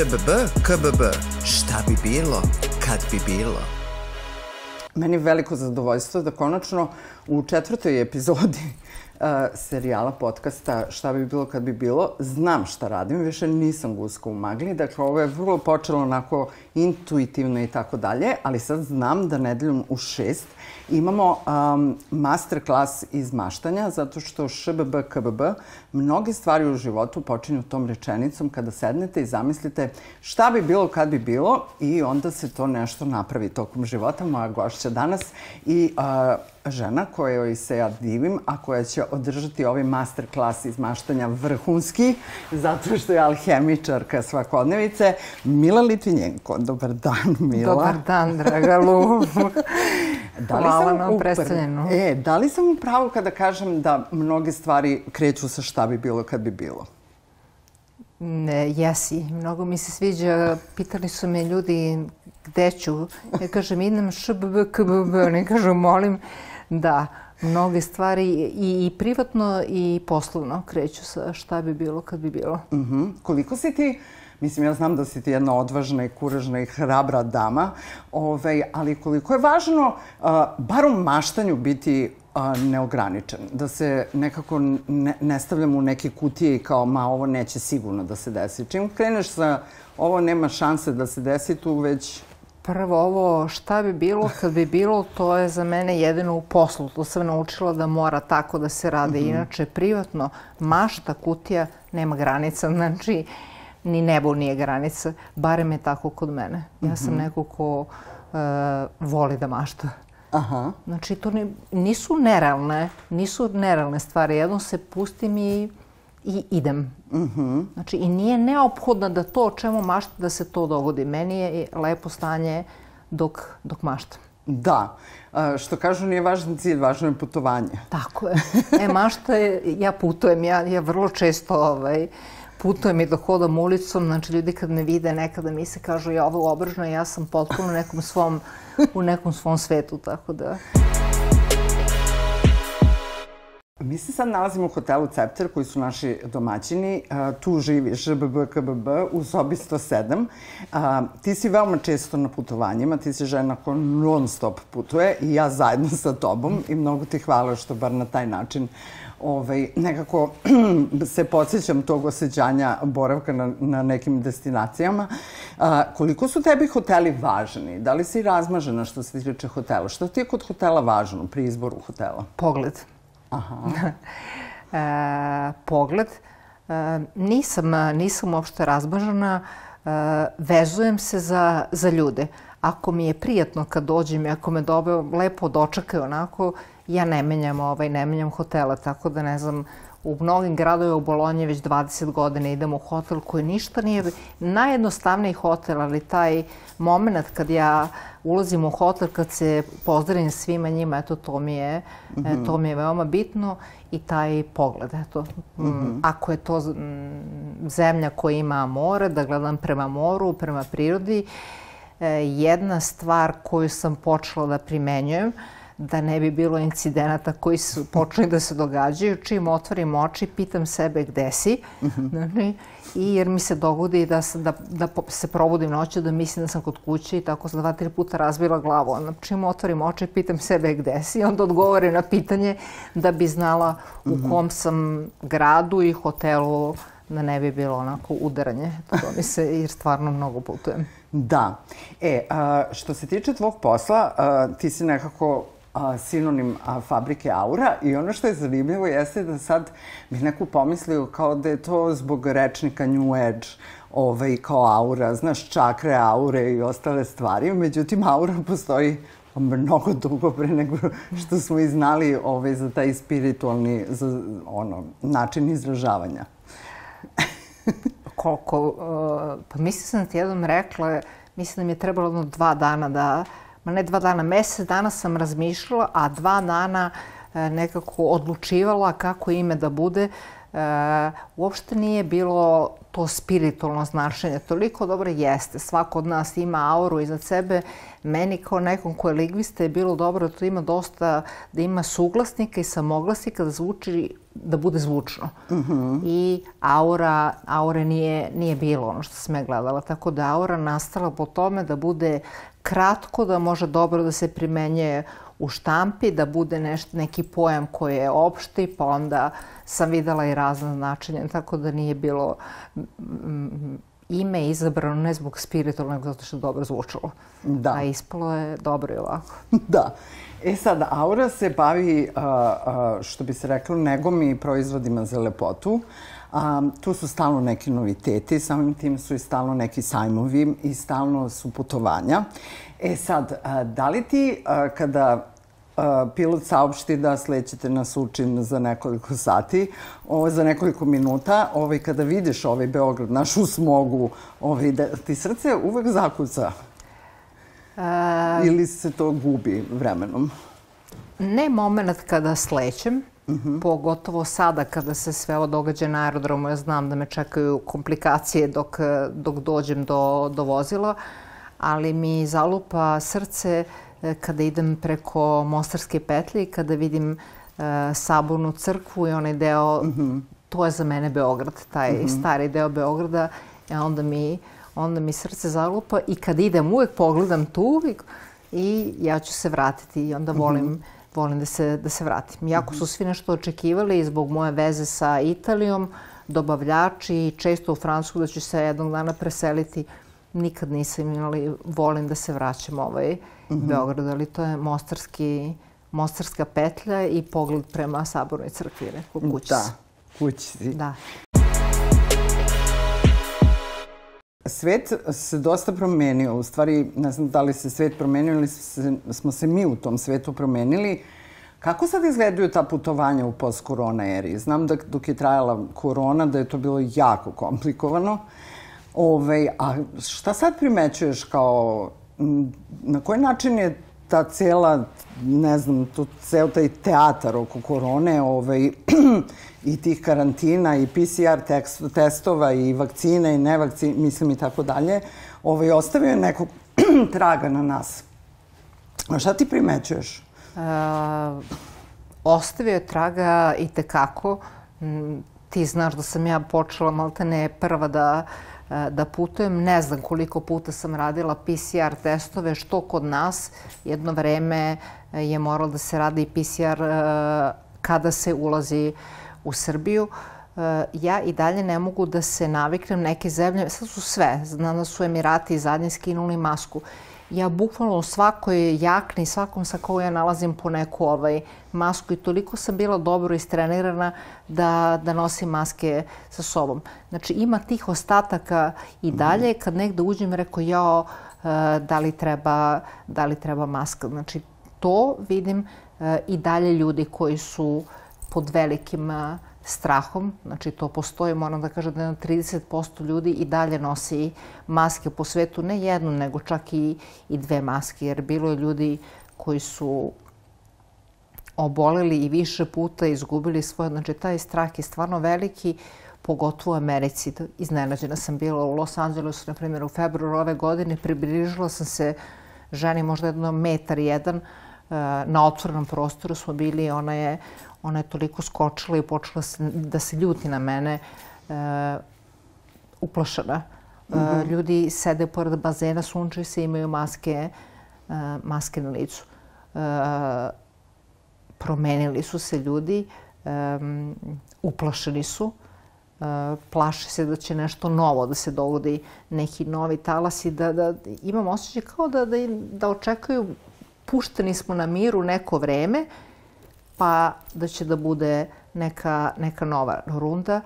ŠBB, KBB. Šta bi bilo, kad bi bilo? Meni je veliko zadovoljstvo da konačno u četvrtoj epizodi uh, serijala, podcasta Šta bi bilo kad bi bilo, znam šta radim, više nisam guska u magli, dakle ovo je vrlo počelo onako intuitivno i tako dalje, ali sad znam da nedeljom u šest imamo um, master klas iz maštanja, zato što ŠBB, KBB, mnoge stvari u životu počinju tom rečenicom kada sednete i zamislite šta bi bilo kad bi bilo i onda se to nešto napravi tokom života. Moja gošća danas i uh, žena kojoj se ja divim, a koja će održati ovaj master klas iz maštanja vrhunski, zato što je alhemičarka svakodnevice, Mila Litvinjenko. Dobar dan, Mila. Dobar dan, draga Lu. da li Hvala sam na predstavljanju. E, da li sam u pravu kada kažem da mnoge stvari kreću sa šta bi bilo kad bi bilo? Ne, jesi. Mnogo mi se sviđa. Pitali su me ljudi gde ću. Ja kažem idem šbb, kbb. Oni kažu molim da mnoge stvari i, i privatno i poslovno kreću sa šta bi bilo kad bi bilo. Mhm. Koliko si ti, mislim, ja znam da si ti jedna odvažna i kuražna i hrabra dama, ovaj, ali koliko je važno, uh, bar u maštanju biti uh, neograničen, da se nekako ne, ne stavljamo u neke kutije i kao, ma, ovo neće sigurno da se desi. Čim kreneš sa ovo nema šanse da se desi tu, već Prvo ovo šta bi bilo kad bi bilo, to je za mene jedino u poslu. To sam naučila da mora tako da se rade. Inače, privatno, mašta, kutija, nema granica. Znači, ni nebo nije granica. Barem je tako kod mene. Ja sam neko ko e, voli da mašta. Aha. Znači, to ni, nisu nerealne, nisu nerealne stvari. Jedno se pustim i, i idem. Znači, i nije neophodno da to o čemu mašta da se to dogodi. Meni je lepo stanje dok, dok maštam. Da. Uh, što kažu, nije važan cilj, važno je putovanje. Tako je. E, mašta je, ja putujem, ja, ja vrlo često ovaj, putujem i dok hodam ulicom, znači ljudi kad me vide nekada mi se kažu ja ovo obržno, ja sam potpuno u nekom svom, u nekom svom svetu, tako da... Mi se sad nalazimo u hotelu Cepter, koji su naši domaćini. Tu živi ŽBB, KBB u sobi 107. A, ti si veoma često na putovanjima, ti si žena koja non stop putuje i ja zajedno sa tobom i mnogo ti hvala što bar na taj način ovaj, nekako se podsjećam tog osjećanja boravka na, na nekim destinacijama. Koliko su tebi hoteli važni? Da li si razmažena što se tiče hotela? Šta ti je kod hotela važno pri izboru hotela? Pogled. Aha. e, pogled. E, nisam, nisam uopšte razmažena, e, vezujem se za, za ljude. Ako mi je prijatno kad dođem i ako me dobro, lepo dočekaju onako, ja ne menjam, ovaj, ne menjam hotela, tako da ne znam, u mnogim gradovima u Bolonji već 20 godina idem u hotel koji ništa nije... Najjednostavniji hotel, ali taj moment kad ja ulazim u hotel, kad se pozdravim svima njima, eto, to mi je, mm -hmm. to mi je veoma bitno i taj pogled, eto. Mm -hmm. Ako je to zemlja koja ima more, da gledam prema moru, prema prirodi, e, jedna stvar koju sam počela da primenjujem, da ne bi bilo incidenata koji su počeli da se događaju. Čim otvorim oči, pitam sebe gde si. Mm -hmm. I jer mi se dogodi da, sam, da, da se probudim noću, da mislim da sam kod kuće i tako sam dva, tri puta razbila glavu. Onda čim otvorim oči, pitam sebe gde si. Onda odgovorim na pitanje da bi znala u kom sam gradu i hotelu da ne bi bilo onako udaranje. To mi se, jer stvarno mnogo putujem. Da. E, a, što se tiče tvog posla, a, ti si nekako a, sinonim a, fabrike Aura i ono što je zanimljivo jeste da sad bi neko pomislio kao da je to zbog rečnika New Age ovaj, kao aura, znaš, čakre, aure i ostale stvari. Međutim, aura postoji mnogo dugo pre nego što smo i znali ovaj, za taj spiritualni za, ono, način izražavanja. Koliko, uh, pa mislim sam ti jednom rekla, mislim da mi je trebalo jedno dva dana da ma ne dva dana, mesec dana sam razmišljala, a dva dana e, nekako odlučivala kako ime da bude, E, uopšte nije bilo to spiritualno značenje. Toliko dobro jeste. Svako od nas ima auru iznad sebe. Meni kao nekom ko je je bilo dobro da to ima dosta, da ima suglasnika i samoglasnika da zvuči da bude zvučno. Uh -huh. I aura, aure nije, nije bilo ono što sam ja gledala. Tako da aura nastala po tome da bude kratko, da može dobro da se primenjuje u štampi, da bude nešto, neki pojam koji je opšti, pa onda sam videla i razne značenja, tako da nije bilo ime izabrano ne zbog spiritualnog, nego zato što je dobro zvučalo. Da. A ispalo je dobro i ovako. da. E sad, Aura se bavi, a, a, što bi se reklo, negom i proizvodima za lepotu. A, tu su stalno neki noviteti, samim tim su i stalno neki sajmovi i stalno su putovanja. E sad, a, da li ti a, kada pilot saopšti da slećete na Sučin za nekoliko sati, ovo, za nekoliko minuta, ovaj, kada vidiš ovaj Beograd, naš u smogu, ovaj, da ti srce uvek zakuca? A... Ili se to gubi vremenom? Ne moment kada slećem, -huh. pogotovo sada kada se sve ovo događa na aerodromu, ja znam da me čekaju komplikacije dok, dok dođem do, do vozila, ali mi zalupa srce E, kada idem preko Mostarske petlje i kada vidim uh, Sabornu crkvu i onaj deo, mm -hmm. to je za mene Beograd, taj mm -hmm. stari deo Beograda, i onda mi, onda mi srce zalupa i kad idem uvek pogledam tu i, i ja ću se vratiti i onda volim, mm -hmm. Volim da se, da se vratim. Jako su svi nešto očekivali zbog moje veze sa Italijom, dobavljači, često u Francusku da ću se jednog dana preseliti. Nikad nisam imali, volim da se vraćam ovaj, mm -hmm. Beogradu, ali to je Mostarski, Mostarska petlja i pogled prema Sabornoj crkvi, neko kući. Da, kući. Da. Svet se dosta promenio. U stvari, ne znam da li se svet promenio ili smo se mi u tom svetu promenili. Kako sad izgledaju ta putovanja u post-korona eri? Znam da dok je trajala korona, da je to bilo jako komplikovano. Ove, ovaj, a šta sad primećuješ kao na koji način je ta cela, ne znam, to, ceo taj teatar oko korone ovaj, i tih karantina i PCR tekst, testova i vakcina i nevakcina, mislim i tako dalje, ovaj, ostavio je nekog traga na nas. A šta ti primećuješ? Uh, ostavio je traga i tekako. Ti znaš da sam ja počela maltene prva da uh, da putujem. Ne znam koliko puta sam radila PCR testove, što kod nas. Jedno vreme e, je moralo da se radi PCR e, kada se ulazi u Srbiju. Ja i dalje ne mogu da se naviknem neke zemlje, sad su sve, znam da su Emirati zadnje skinuli masku ja bukvalno u svakoj jakni, svakom sa kojoj ja nalazim po neku ovaj, masku i toliko sam bila dobro istrenirana da, da nosim maske sa sobom. Znači ima tih ostataka i dalje, kad negde uđem rekao ja eh, da li treba, da li treba maska. Znači to vidim eh, i dalje ljudi koji su pod velikim uh, strahom, znači to postoji, moram da kažem da 30% ljudi i dalje nosi maske po svetu, ne jednu, nego čak i, i dve maske, jer bilo je ljudi koji su oboleli i više puta izgubili svoje, znači taj strah je stvarno veliki, pogotovo u Americi. Iznenađena sam bila u Los Angelesu, na primjer, u februaru ove godine, približila sam se ženi možda jedno metar jedan, na otvorenom prostoru smo bili, ona je, ona je toliko skočila i počela se, da se ljuti na mene, uh, uplašena. Uh, mm -hmm. Ljudi sede pored bazena, sunče se, imaju maske, uh, maske na licu. Uh, promenili su se ljudi, um, uplašeni su, uh, plaše se da će nešto novo da se dogodi, neki novi talasi, da, da imam osjećaj kao da, da, da očekuju pušteni smo na miru neko vreme, pa da će da bude neka, neka nova runda.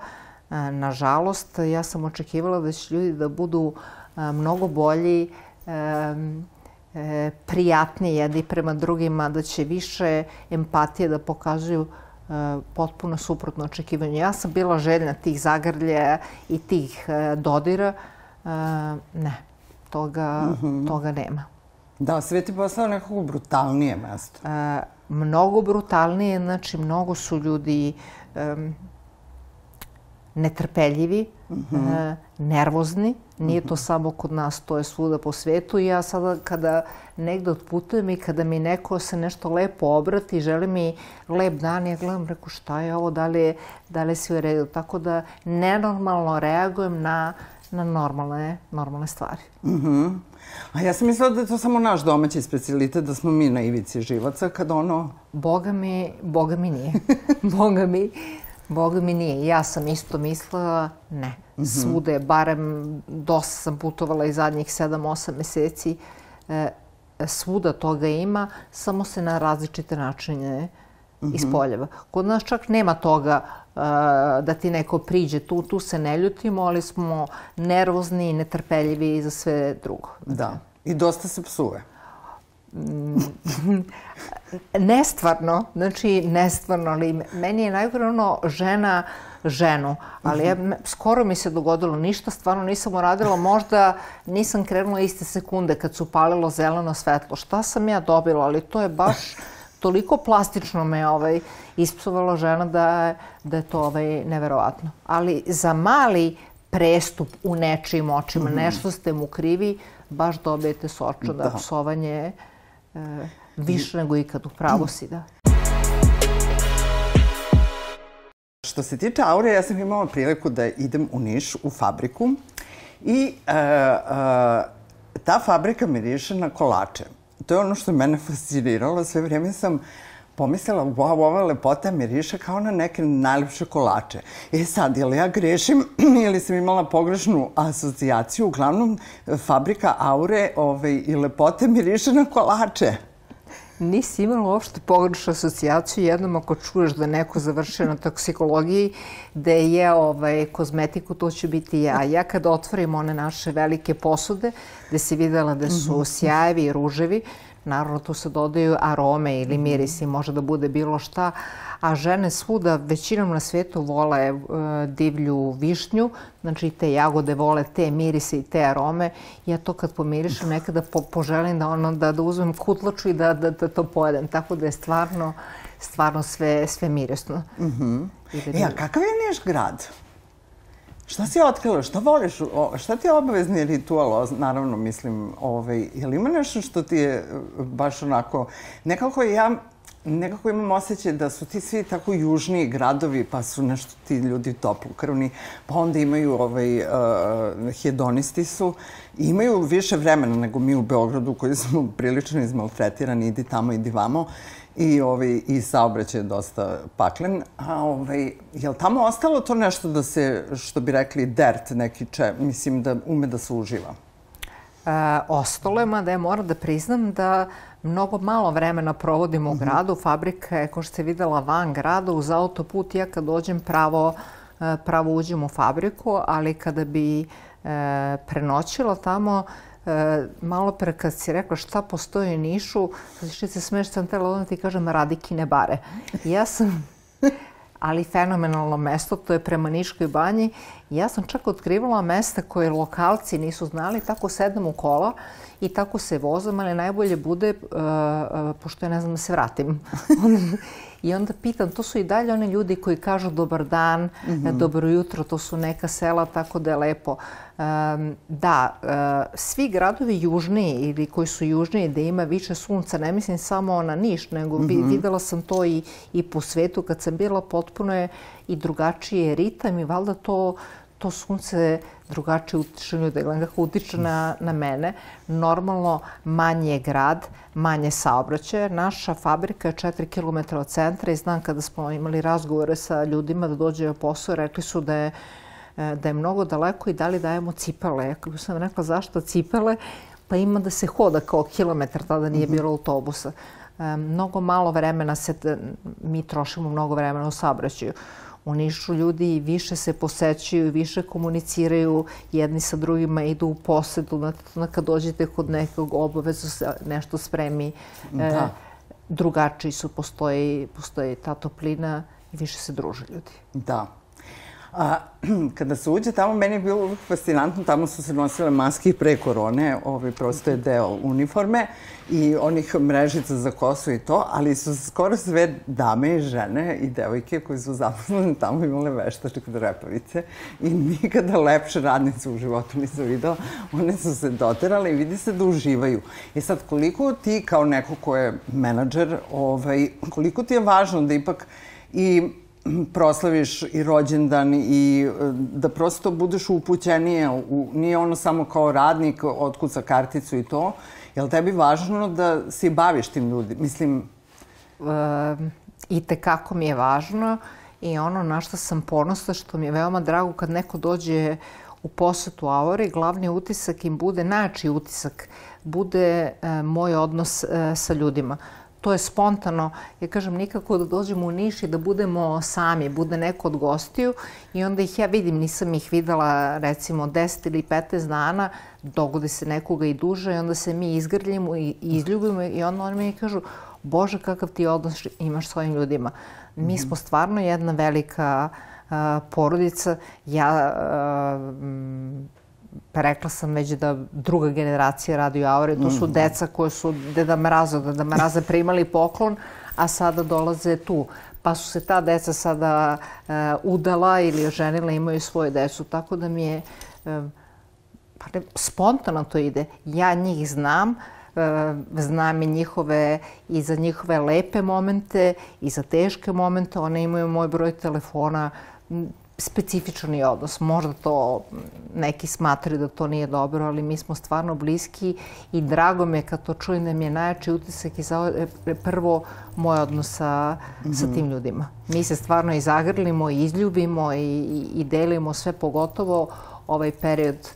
E, nažalost, ja sam očekivala da će ljudi da budu e, mnogo bolji, e, prijatniji jedni prema drugima, da će više empatije da pokazuju potpuno suprotno očekivanje. Ja sam bila željna tih zagrlje i tih dodira. Ne, toga, mm -hmm. toga nema. Da, svet je postao nekako brutalnije mesto. E, mnogo brutalnije, znači mnogo su ljudi um, netrpeljivi, mm -hmm. e, nervozni. Nije to samo kod nas, to je svuda po svetu. I ja sada kada negde otputujem i kada mi neko se nešto lepo obrati, želi mi lep dan, ja gledam, reku šta je ovo, da li je, da li je sve u redu. Tako da nenormalno reagujem na, na normalne, normalne stvari. Mm -hmm. A ja sam mislila da je to samo naš domaći specialitet, da smo mi na ivici živaca, kad ono... Boga mi, boga mi nije. boga mi, boga mi nije. Ja sam isto mislila, ne. Mm -hmm. Svude, barem dosta sam putovala i zadnjih 7-8 meseci, e, svuda toga ima, samo se na različite načine mm -hmm. ispoljava. Kod nas čak nema toga da ti neko priđe tu, tu se ne ljutimo, ali smo nervozni i netrpeljivi za sve drugo. Da. I dosta se psuje. Mm, nestvarno, znači nestvarno, ali meni je najgore ono žena ženu, ali ja, mhm. skoro mi se dogodilo ništa, stvarno nisam uradila, možda nisam krenula iste sekunde kad su palilo zeleno svetlo. Šta sam ja dobila, ali to je baš toliko plastično me ovaj, ispsovala žena da, da je to ovaj, neverovatno. Ali za mali prestup u nečijim očima, mm. nešto ste mu krivi, baš dobijete soču da, da psovanje e, više nego ikad u pravo si da. Što se tiče aure, ja sam imala priliku da idem u Niš, u fabriku i uh, uh, ta fabrika miriše na kolače. To je ono što je mene fasciniralo. Sve vrijeme sam pomislila, wow, ova lepota miriše kao na neke najlepše kolače. E sad, jel ja grešim ili sam imala pogrešnu asocijaciju? Uglavnom, fabrika aure ovaj, i lepote miriše na kolače. Nisi imala uopšte pogrešnu asocijaciju jednom ako čuješ da neko završio na toksikologiji, da je ovaj, kozmetiku, to će biti ja. Ja kad otvorim one naše velike posude, gde si videla da su mhm. sjajevi i ruževi, naravno tu se dodaju arome ili mirisi, može da bude bilo šta, a žene svuda, većinom na svetu vole e, divlju višnju, znači te jagode vole te mirise i te arome. Ja to kad pomirišem nekada po, poželim da, ono, da, da uzmem kutlaču i da, da, da to pojedem. Tako da je stvarno, stvarno sve, sve mirisno. Mm -hmm. E, a kakav je Niš grad? Šta si otkrila? Šta voliš? O, šta ti je obavezni ritual? Naravno, mislim, ovaj, je li ima nešto što ti je baš onako... Nekako ja nekako imam osjećaj da su ti svi tako južniji gradovi, pa su nešto ti ljudi toplokrvni, pa onda imaju, ovaj, uh, hedonisti su, imaju više vremena nego mi u Beogradu koji smo prilično izmaltretirani, idi tamo, idi vamo, i, ovaj, i saobraćaj je dosta paklen. A ovaj, je li tamo ostalo to nešto da se, što bi rekli, dert neki če, mislim da ume da se uživa? E, ostalo je, mada ja moram da priznam da mnogo malo vremena provodim u mm -hmm. gradu. Fabrika je, ko što ste videla, van grada, uz autoput. Ja kad dođem pravo, e, pravo uđem u fabriku, ali kada bi e, prenoćila tamo, e, malo pre kad si rekla šta postoji u Nišu, znači se smeš sam tela odmah ti kažem Radikine bare. Ja sam ali fenomenalno mesto, to je prema Niškoj banji. Ja sam čak otkrivala mesta koje lokalci nisu znali, tako sedam u kola i tako se vozam, ali najbolje bude, uh, pošto ja ne znam da se vratim. I onda pitam, to su i dalje oni ljudi koji kažu dobar dan, mm -hmm. dobro jutro, to su neka sela, tako da je lepo. Um, da, uh, svi gradovi južniji ili koji su južniji da ima više sunca, ne mislim samo na Niš, nego mm -hmm. videla sam to i, i po svetu kad sam bila, potpuno je i drugačije ritam i valjda to to sunce drugačije utiče na. Gledam kako utiče na, na mene. Normalno, manji je grad, manje saobraćaja. Naša fabrika je 4 km od centra i znam kada smo imali razgovore sa ljudima da dođe u posao, rekli su da je da je mnogo daleko i da li dajemo cipele. Ja kako sam rekla zašto cipele, pa ima da se hoda kao kilometar, tada nije mhm. bilo autobusa. Mnogo malo vremena se, mi trošimo mnogo vremena u saobraćaju. U Nišu ljudi više se posećuju, više komuniciraju jedni sa drugima, idu u posedu, na, kad dođete kod nekog obavezu se nešto spremi. Da. E, drugačiji su, postoji, postoji ta toplina i više se druže ljudi. Da. A, kada se uđe tamo, meni je bilo uvijek fascinantno, tamo su se nosile maske pre korone, ovaj, prosto je deo uniforme i onih mrežica za kosu i to, ali su skoro sve dame i žene i devojke koji su zaposlene tamo imale veštačke repavice i nikada lepše radnice u životu nisam videla. One su se doterale i vidi se da uživaju. I sad, koliko ti kao neko ko je menadžer, ovaj, koliko ti je važno da ipak i proslaviš i rođendan i e, da prosto budeš upućenije, u, nije ono samo kao radnik, otkuca karticu i to. Je li tebi važno da se baviš tim ljudi? Mislim... E, I tekako mi je važno i ono na što sam ponosna, što mi je veoma drago kad neko dođe u posetu Aori, glavni utisak im bude, najjači utisak, bude e, moj odnos e, sa ljudima to je spontano. Ja kažem, nikako da dođemo u Niš i da budemo sami, bude neko od gostiju i onda ih ja vidim, nisam ih videla recimo 10 ili 15 dana, dogodi se nekoga i duže i onda se mi izgrljimo i izljubimo i onda oni mi kažu, Bože, kakav ti odnos imaš svojim ljudima. Mi mhm. smo stvarno jedna velika uh, porodica. Ja uh, pa rekla sam već da druga generacija radi u Aure, to su mm. deca koje su Deda Mraza, Deda Mraza primali poklon, a sada dolaze tu. Pa su se ta deca sada uh, udala ili oženila, imaju svoje decu, tako da mi je uh, pa ne, spontano to ide. Ja njih znam, uh, znam i njihove, i za njihove lepe momente, i za teške momente. One imaju moj broj telefona, specifičan je odnos. Možda to neki smatraju da to nije dobro, ali mi smo stvarno bliski i drago me kad to čujem da mi je najjači utisak i za prvo moj odnos sa, mm -hmm. sa tim ljudima. Mi se stvarno i zagrlimo i izljubimo i, i, i delimo sve, pogotovo ovaj period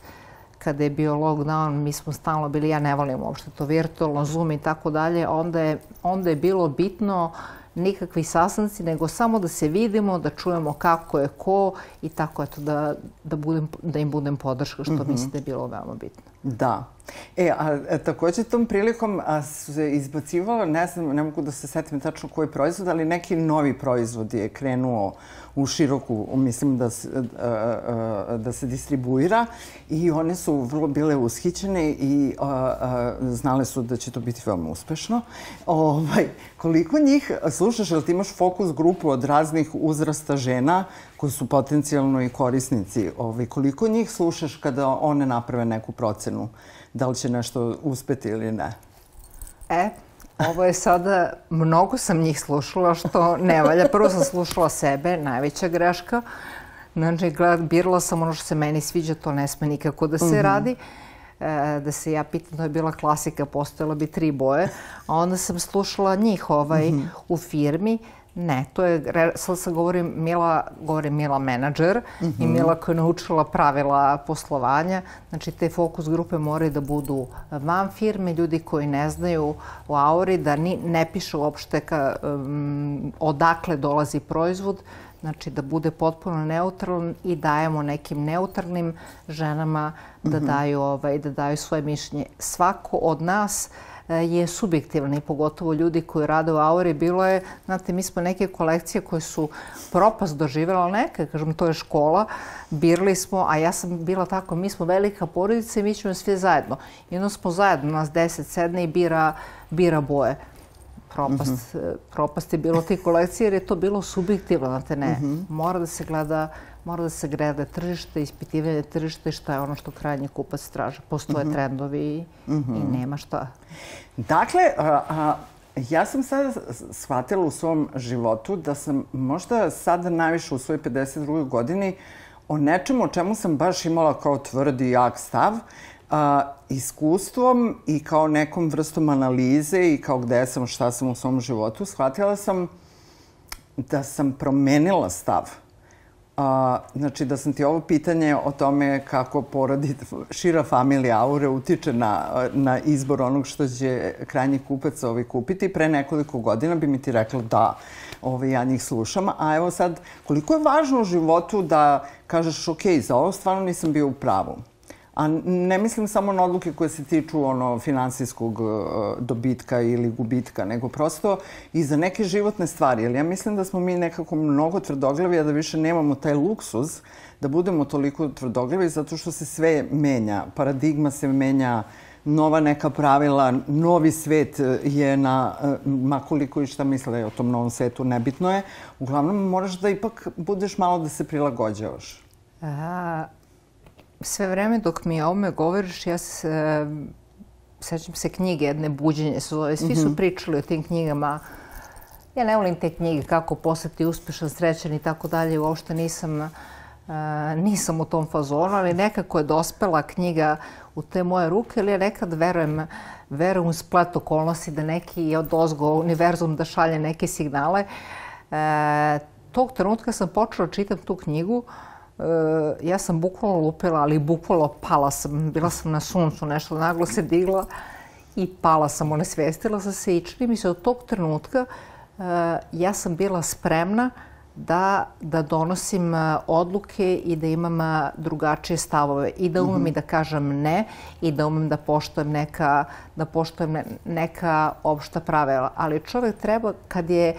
kada je bio lockdown, mi smo stalno bili, ja ne volim uopšte to virtualno, Zoom i tako dalje, onda je, onda je bilo bitno uh, nikakvi sastanci, nego samo da se vidimo, da čujemo kako je ko i tako eto da, da, budem, da im budem podrška, što mm -hmm. mislim da je bilo veoma bitno. Da. E, a, a takođe tom prilikom a, se izbacivalo, ne znam, ne mogu da se setim tačno koji proizvod, ali neki novi proizvod je krenuo u široku, mislim da se, a, da se distribuira i one su vrlo bile ushićene i a, a, znale su da će to biti veoma uspešno. Ovaj, koliko njih slušaš, ili ti imaš fokus grupu od raznih uzrasta žena koji su potencijalno i korisnici, ovaj, koliko njih slušaš kada one naprave neku procenu? Da li će nešto uspeti ili ne? E, Ovo je sada, mnogo sam njih slušala što ne valja. Prvo sam slušala sebe, najveća greška. Znači, birala sam ono što se meni sviđa, to ne sme nikako da se mm -hmm. radi. E, da se ja pitam, to je bila klasika, postojala bi tri boje. A onda sam slušala njih ovaj, mm -hmm. u firmi. Ne, to je, sad sam govorim Mila, govorim Mila menadžer mm -hmm. i mhm. Mila koja je naučila pravila poslovanja. Znači, te fokus grupe moraju da budu van firme, ljudi koji ne znaju u Auri, da ni, ne piše uopšte ka, um, odakle dolazi proizvod, znači da bude potpuno neutralan i dajemo nekim neutralnim ženama da, mm -hmm. daju, ovaj, da daju svoje mišljenje. Svako od nas uh, je subjektivan i pogotovo ljudi koji rade u Auri. Bilo je, znate, mi smo neke kolekcije koje su propast doživjela, neke, kažem, to je škola, birali smo, a ja sam bila tako, mi smo velika porodica i mi ćemo sve zajedno. I onda smo zajedno, nas deset sedne i bira, bira boje propast, mm -hmm. propast je bilo te kolekcije jer je to bilo subjektivno, znate ne. Mm -hmm. Mora da se gleda mora da se gleda tržište, ispitivanje tržište šta je ono što krajnji kupac traže. Postoje mm -hmm. trendovi mm -hmm. i nema šta. Dakle, a, a, ja sam sada shvatila u svom životu da sam možda sada najviše u svojoj 52. godini o nečemu o čemu sam baš imala kao tvrdi i jak stav, a, iskustvom i kao nekom vrstom analize i kao gde sam, šta sam u svom životu, shvatila sam da sam promenila stav. A, znači da sam ti ovo pitanje o tome kako porodi šira familija Aure utiče na, na izbor onog što će krajnji kupac ovaj kupiti. Pre nekoliko godina bi mi ti rekla da ovaj, ja njih slušam. A evo sad, koliko je važno u životu da kažeš ok, za ovo stvarno nisam bio u pravu A ne mislim samo na odluke koje se tiču ono finansijskog uh, dobitka ili gubitka, nego prosto i za neke životne stvari. Jer ja mislim da smo mi nekako mnogo tvrdoglavi, a da više nemamo taj luksuz da budemo toliko tvrdoglavi zato što se sve menja. Paradigma se menja, nova neka pravila, novi svet je na, makoliko i šta misle o tom novom svetu, nebitno je. Uglavnom, moraš da ipak budeš malo da se prilagođavaš. A, sve vreme dok mi o ovome govoriš, ja se sećam se knjige jedne buđenje se zove. Svi su mhm. pričali o tim knjigama. Ja ne volim te knjige kako postati uspešan, srećan i tako dalje. Uopšte nisam, uh, nisam u tom fazonu, ali nekako je dospela knjiga u te moje ruke, ali ja nekad verujem, verujem u splet okolnosti da neki od ozgo univerzum da šalje neke signale. E, tog trenutka sam počela da čitam tu knjigu uh, ja sam bukvalno lupila, ali bukvalno pala sam. Bila sam na suncu, nešto naglo se digla i pala sam, onesvestila sam se i čini mi se od tog trenutka uh, ja sam bila spremna da, da donosim uh, odluke i da imam drugačije stavove i da umem mm -hmm. i da kažem ne i da umem da poštujem neka, da poštujem neka opšta pravila. Ali čovek treba kad je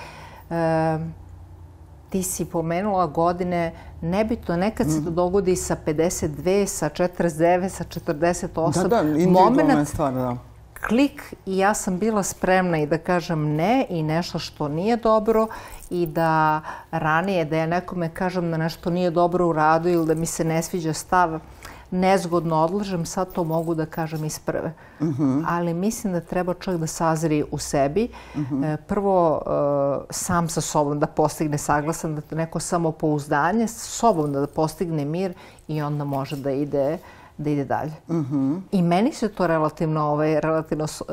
ti si pomenula godine, nebitno, nekad se to mhm. dogodi sa 52, sa 49, sa 48. Da, da, individualna je stvar, da. Klik i ja sam bila spremna i da kažem ne i nešto što nije dobro i da ranije da ja nekome kažem da nešto nije dobro u radu ili da mi se ne sviđa stav nezgodno odlažem, sad to mogu da kažem iz prve. Uh mhm. -huh. Ali mislim da treba čovjek da sazri u sebi. Uh mhm. -huh. Prvo, e, sam sa sobom da postigne saglasan, da neko samopouzdanje, s sobom da postigne mir i onda može da ide da ide dalje. Mhm. -huh. I meni se to relativno, ovaj, relativno uh,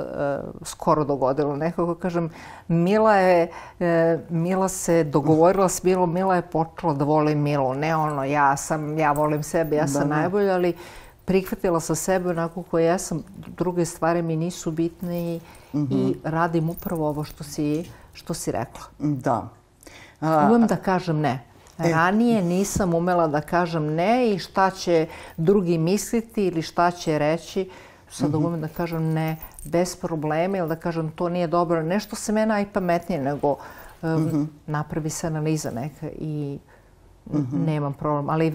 skoro dogodilo. Nekako kažem, Mila je, uh, Mila se dogovorila s Milom, Mila je počela da voli Milu. Ne ono, ja sam, ja volim sebe, ja sam da, da. najbolja, ali prihvatila sa sebe onako koja ja sam, druge stvari mi nisu bitne i, uh -huh. i radim upravo ovo što si, što si rekla. Da. A, Umem da kažem ne. E. Ranije nisam umela da kažem ne i šta će drugi misliti ili šta će reći. Sad mm -hmm. umem da kažem ne bez problema ili da kažem to nije dobro. Nešto se mene najpametnije nego um, mm -hmm. napravi se analiza neka i mm -hmm. nemam problem. Ali uh,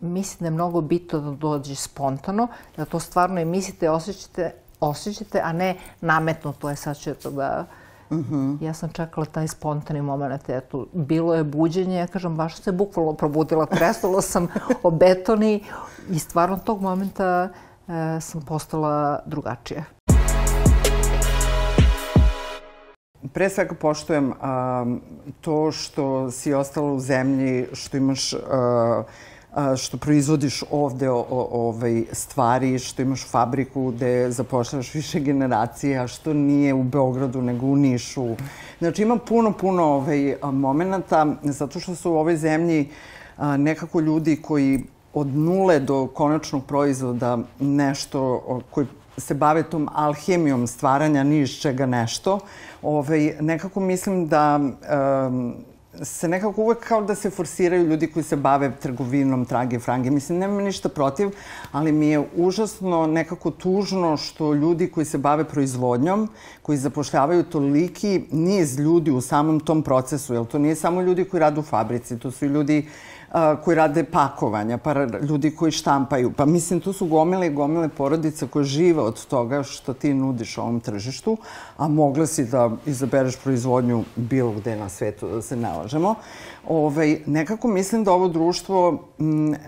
mislim da je mnogo bitno da dođe spontano, da to stvarno i mislite, osjećate, osjećate, a ne nametnuto je sad će to da Uh -huh. Ja sam čekala taj spontani moment. Eto, bilo je buđenje, ja kažem, baš se bukvalno probudila, tresnula sam o betoni i stvarno tog momenta e, sam postala drugačija. Pre svega poštujem a, to što si ostala u zemlji, što imaš a, što proizvodiš ovde o, o, ovaj, stvari, što imaš fabriku gde zapošljavaš više generacija, što nije u Beogradu nego u Nišu. Znači ima puno, puno ovaj, momenta, zato što su u ovoj zemlji a, nekako ljudi koji od nule do konačnog proizvoda nešto koji se bave tom alhemijom stvaranja ni iz čega nešto. Ovaj, nekako mislim da um, se nekako uvek kao da se forsiraju ljudi koji se bave trgovinom, trage, frange. Mislim, nemam ništa protiv, ali mi je užasno nekako tužno što ljudi koji se bave proizvodnjom, koji zapošljavaju toliki niz ljudi u samom tom procesu, jer to nije samo ljudi koji rade u fabrici, to su i ljudi koji rade pakovanja, pa ljudi koji štampaju. Pa mislim, tu su gomile i gomile porodica koje žive od toga što ti nudiš ovom tržištu, a mogla si da izabereš proizvodnju bilo gde na svetu, da se nalažemo. Ovaj, nekako mislim da ovo društvo m, e,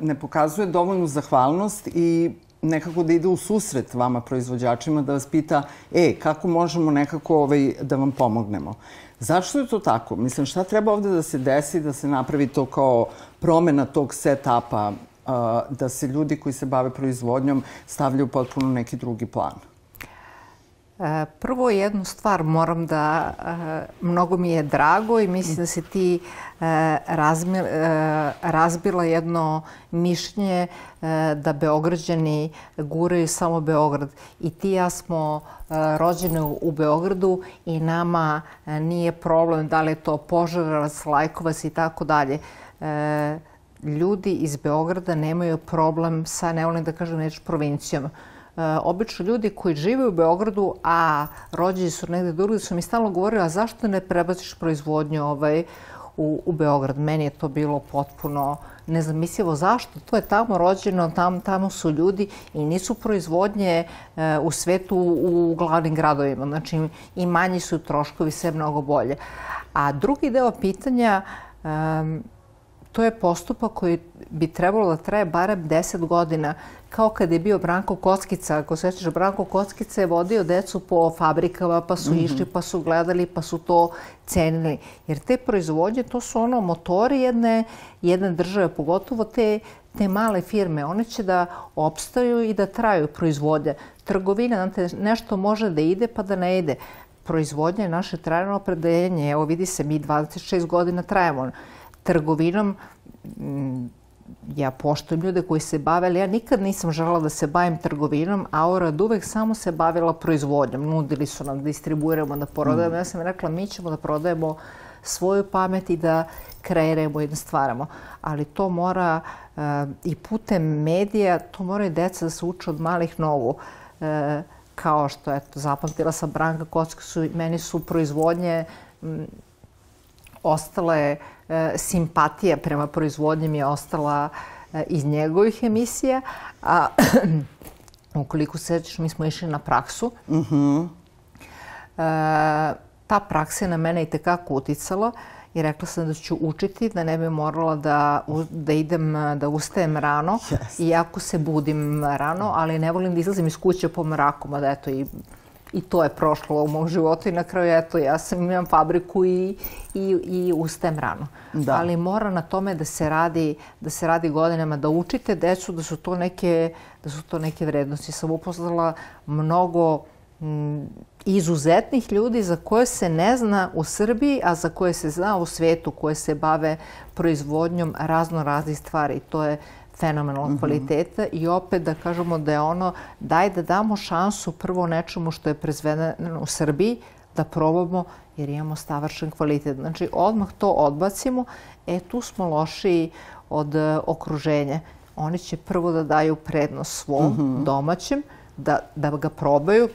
ne pokazuje dovoljnu zahvalnost i nekako da ide u susret vama proizvođačima, da vas pita, e, kako možemo nekako ovaj, da vam pomognemo. Zašto je to tako? Mislim, šta treba ovde da se desi, da se napravi to kao promena tog set-upa, da se ljudi koji se bave proizvodnjom stavljaju potpuno neki drugi plan? E, prvo jednu stvar moram da, e, mnogo mi je drago i mislim da se ti e, razbila jedno mišljenje da Beograđani guraju samo Beograd. I ti ja smo rođeni u Beogradu i nama nije problem da li je to Požarevac, Lajkovac i tako dalje ljudi iz Beograda nemaju problem sa, ne volim da kažem neću, provincijom. Uh, obično ljudi koji žive u Beogradu, a rođeni su negde drugde, su mi stalno govorili, a zašto ne prebaciš proizvodnju ovaj, u, u Beograd? Meni je to bilo potpuno nezamislivo. Zašto? To je tamo rođeno, tam, tamo su ljudi i nisu proizvodnje uh, u svetu u, u glavnim gradovima. Znači i manji su troškovi, sve mnogo bolje. A drugi deo pitanja, um, to je postupak koji bi trebalo da traje barem 10 godina, kao kad je bio Branko Kockica. Ako sećaš, Branko Kockica je vodio decu po fabrikama, pa su mm -hmm. išli, pa su gledali, pa su to cenili. Jer te proizvodnje, to su ono motori jedne, jedne države, pogotovo te, te male firme. One će da opstaju i da traju proizvodnje. Trgovina, znate, nešto može da ide pa da ne ide. Proizvodnja je naše trajno opredeljenje. Evo vidi se, mi 26 godina trajemo trgovinom, mm, ja poštujem ljude koji se bave, ali ja nikad nisam žela da se bavim trgovinom, a Aura uvek samo se bavila proizvodnjom. Nudili su nam da distribuiramo, da prodajemo. Mm. Ja sam rekla, mi ćemo da prodajemo svoju pamet i da kreiramo i da stvaramo. Ali to mora uh, i putem medija, to moraju deca da se uče od malih nogu. Uh, kao što, eto, zapamtila sam Branka Kocka, su, meni su proizvodnje m, ostale e, simpatija prema proizvodnji mi je ostala e, iz njegovih emisija. A ukoliko se sećaš, mi smo išli na praksu. Mm -hmm. e, ta praksa je na mene i tekako uticala i rekla sam da ću učiti, da ne bi morala da, da idem, da ustajem rano, yes. iako se budim rano, ali ne volim da izlazim iz kuće po mraku, mada eto i i to je prošlo u mom životu i na kraju eto ja sam imam fabriku i, i, i ustajem rano. Da. Ali mora na tome da se radi da se radi godinama da učite decu da su to neke da su to neke vrednosti. Sam upoznala mnogo m, izuzetnih ljudi za koje se ne zna u Srbiji, a za koje se zna u svetu, koje se bave proizvodnjom razno raznih stvari. To je fenomenalnog mm -hmm. kvaliteta i opet da kažemo da je ono daj da damo šansu prvo nečemu što je prezvedeno u Srbiji, da probamo jer imamo stavršen kvalitet. Znači odmah to odbacimo, e tu smo lošiji od uh, okruženja. Oni će prvo da daju prednost svom mm -hmm. domaćem, da, da ga probaju,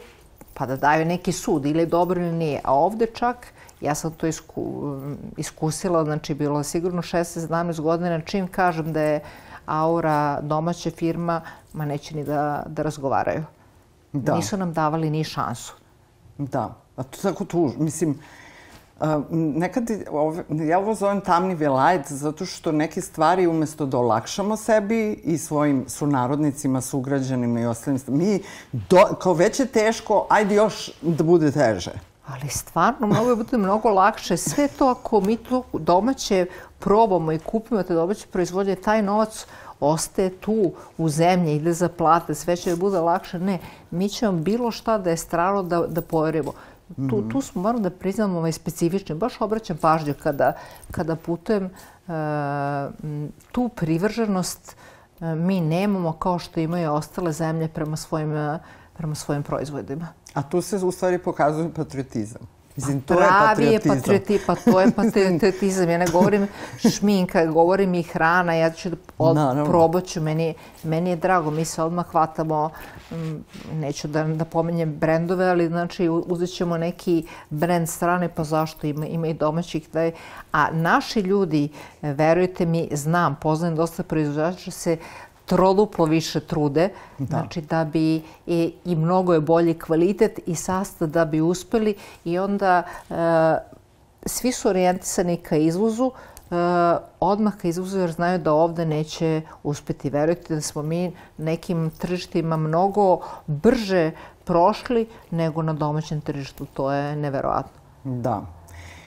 pa da daju neki sud ili dobro ili nije. A ovde čak Ja sam to isku, iskusila, znači bilo je sigurno 16-17 godina čim kažem da je aura domaća firma, ma neće ni da, da razgovaraju. Da. Nisu nam davali ni šansu. Da, a to tako tužno. Mislim, Uh, nekad, ove, ja ovo zovem tamni velajt, zato što neke stvari umesto da olakšamo sebi i svojim sunarodnicima, sugrađanima i ostalim, mi, do, kao već je teško, ajde još da bude teže. Ali stvarno, mnogo je bude mnogo lakše. Sve to ako mi to domaće probamo i kupimo te domaće proizvodnje, taj novac ostaje tu u zemlji, ide za plate, sve će da bude lakše. Ne, mi ćemo bilo šta da je strano da, da poverimo. Tu, -hmm. tu smo, moram da priznam, ovaj specifični. Baš obraćam pažnju kada, kada putujem uh, tu privrženost uh, mi nemamo kao što imaju ostale zemlje prema svojim, uh, prema svojim proizvodima. A tu se u stvari pokazuje patriotizam. Mislim, to Pravi je patriotizam. je patrioti, pa to je patriotizam. Ja ne govorim šminka, govorim i hrana, ja ću da od, no, probaću. Meni, meni je drago, mi se odmah hvatamo, neću da, da pomenjem brendove, ali znači uzet ćemo neki brend strane, pa zašto ima, ima i domaćih. Da je, a naši ljudi, verujte mi, znam, poznajem dosta proizvođača, se troduplo više trude, da. znači da bi i, i mnogo je bolji kvalitet i sastav da bi uspeli i onda e, svi su orijentisani ka izvozu, e, odmah ka izvozu jer znaju da ovde neće uspeti. Verujte da smo mi nekim tržištima mnogo brže prošli nego na domaćem tržištu. To je neverovatno. Da.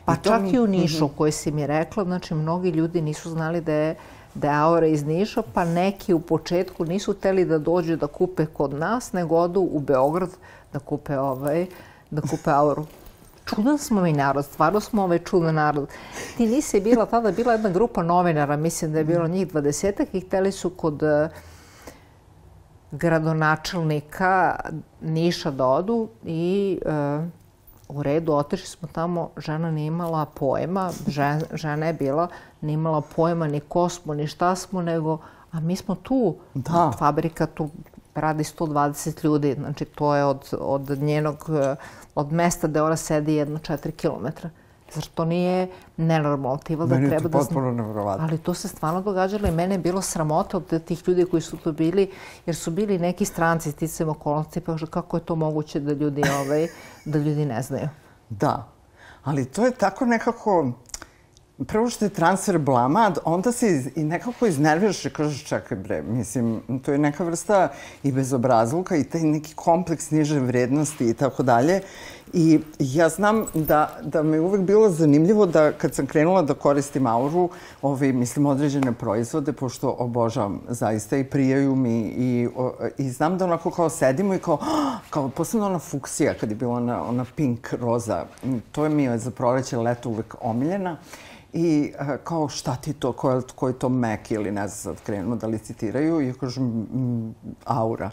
Pa čak mi... i u Nišu, mm -hmm. koji si mi rekla, znači mnogi ljudi nisu znali da je je Aura iz Niša, pa neki u početku nisu teli da dođu da kupe kod nas, nego odu u Beograd da kupe, ovaj, da kupe Auru. Čudan smo mi narod, stvarno smo ovaj čudan narod. Ti nisi bila tada, bila jedna grupa novinara, mislim da je bilo njih dvadesetak i hteli su kod uh, gradonačelnika Niša da odu i uh, u redu, otišli smo tamo, žena nije imala pojma, žena, žena je bila ni imala pojma ni ko smo, ni šta smo, nego, a mi smo tu, Da. fabrika tu radi 120 ljudi, znači to je od, od njenog, eh, od mesta gde ona sedi jedno 4 kilometra. Zar to nije nenormalno? Ti valjda Meni je treba to da... potpuno nevjerovatno. Ali to se stvarno događalo i mene je bilo sramota od tih ljudi koji su tu bili, jer su bili neki stranci sticam okolnosti, pa kako je to moguće da ljudi, ovaj, da ljudi ne znaju. Da, ali to je tako nekako... Prvo što je transfer blama, onda se iz, i nekako iznerviraš i kažeš čekaj bre, mislim, to je neka vrsta i bezobrazluka i taj neki kompleks niže vrednosti i tako dalje. I ja znam da, da me uvek bilo zanimljivo da kad sam krenula da koristim auru, ovi, mislim, određene proizvode, pošto obožavam zaista i prijaju mi i, o, i znam da onako kao sedimo i kao, kao posebno ona fuksija kad je bila ona, ona pink roza, to je mi je za proleće leto uvek omiljena. I a, kao šta ti to, ko je, to Mac ili ne znam sad krenu da licitiraju i ja kažem aura.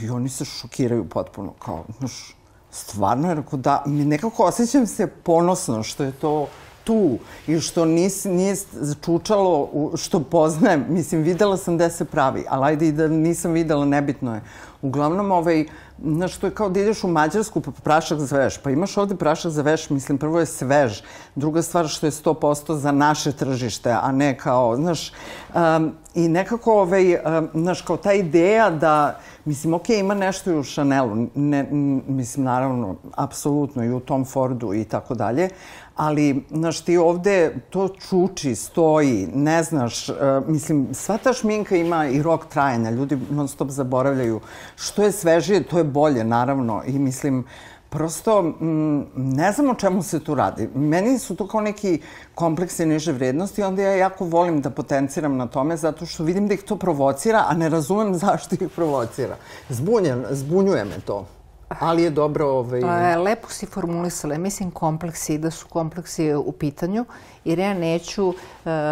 I oni se šokiraju potpuno kao, znaš, stvarno je rekao da, mi nekako osjećam se ponosno što je to tu i što nis, nije čučalo, u, što poznajem. Mislim, videla sam gde se pravi, ali ajde i da nisam videla, nebitno je. Uglavnom, ovaj, znaš, to je kao da ideš u Mađarsku pa prašak za veš. Pa imaš ovde prašak za veš, mislim, prvo je svež. Druga stvar što je 100% za naše tržište, a ne kao, znaš, um, i nekako, ovaj, um, znaš, kao ta ideja da, mislim, ok, ima nešto i u Chanelu, ne, mislim, naravno, apsolutno i u Tom Fordu i tako dalje, ali, znaš, ti ovde to čuči, stoji, ne znaš, uh, mislim, sva ta šminka ima i rok trajanja, ljudi non stop zaboravljaju. Što je svežije, to je bolje, naravno, i mislim, prosto m, ne znam o čemu se tu radi. Meni su to kao neki kompleksi niže vrednosti, onda ja jako volim da potenciram na tome zato što vidim da ih to provocira, a ne razumem zašto ih provocira. Zbunjen, zbunjuje me to. Ali je dobro... Ovaj... Lepo si formulisala. Mislim kompleksi, da su kompleksi u pitanju. Jer ja neću, uh,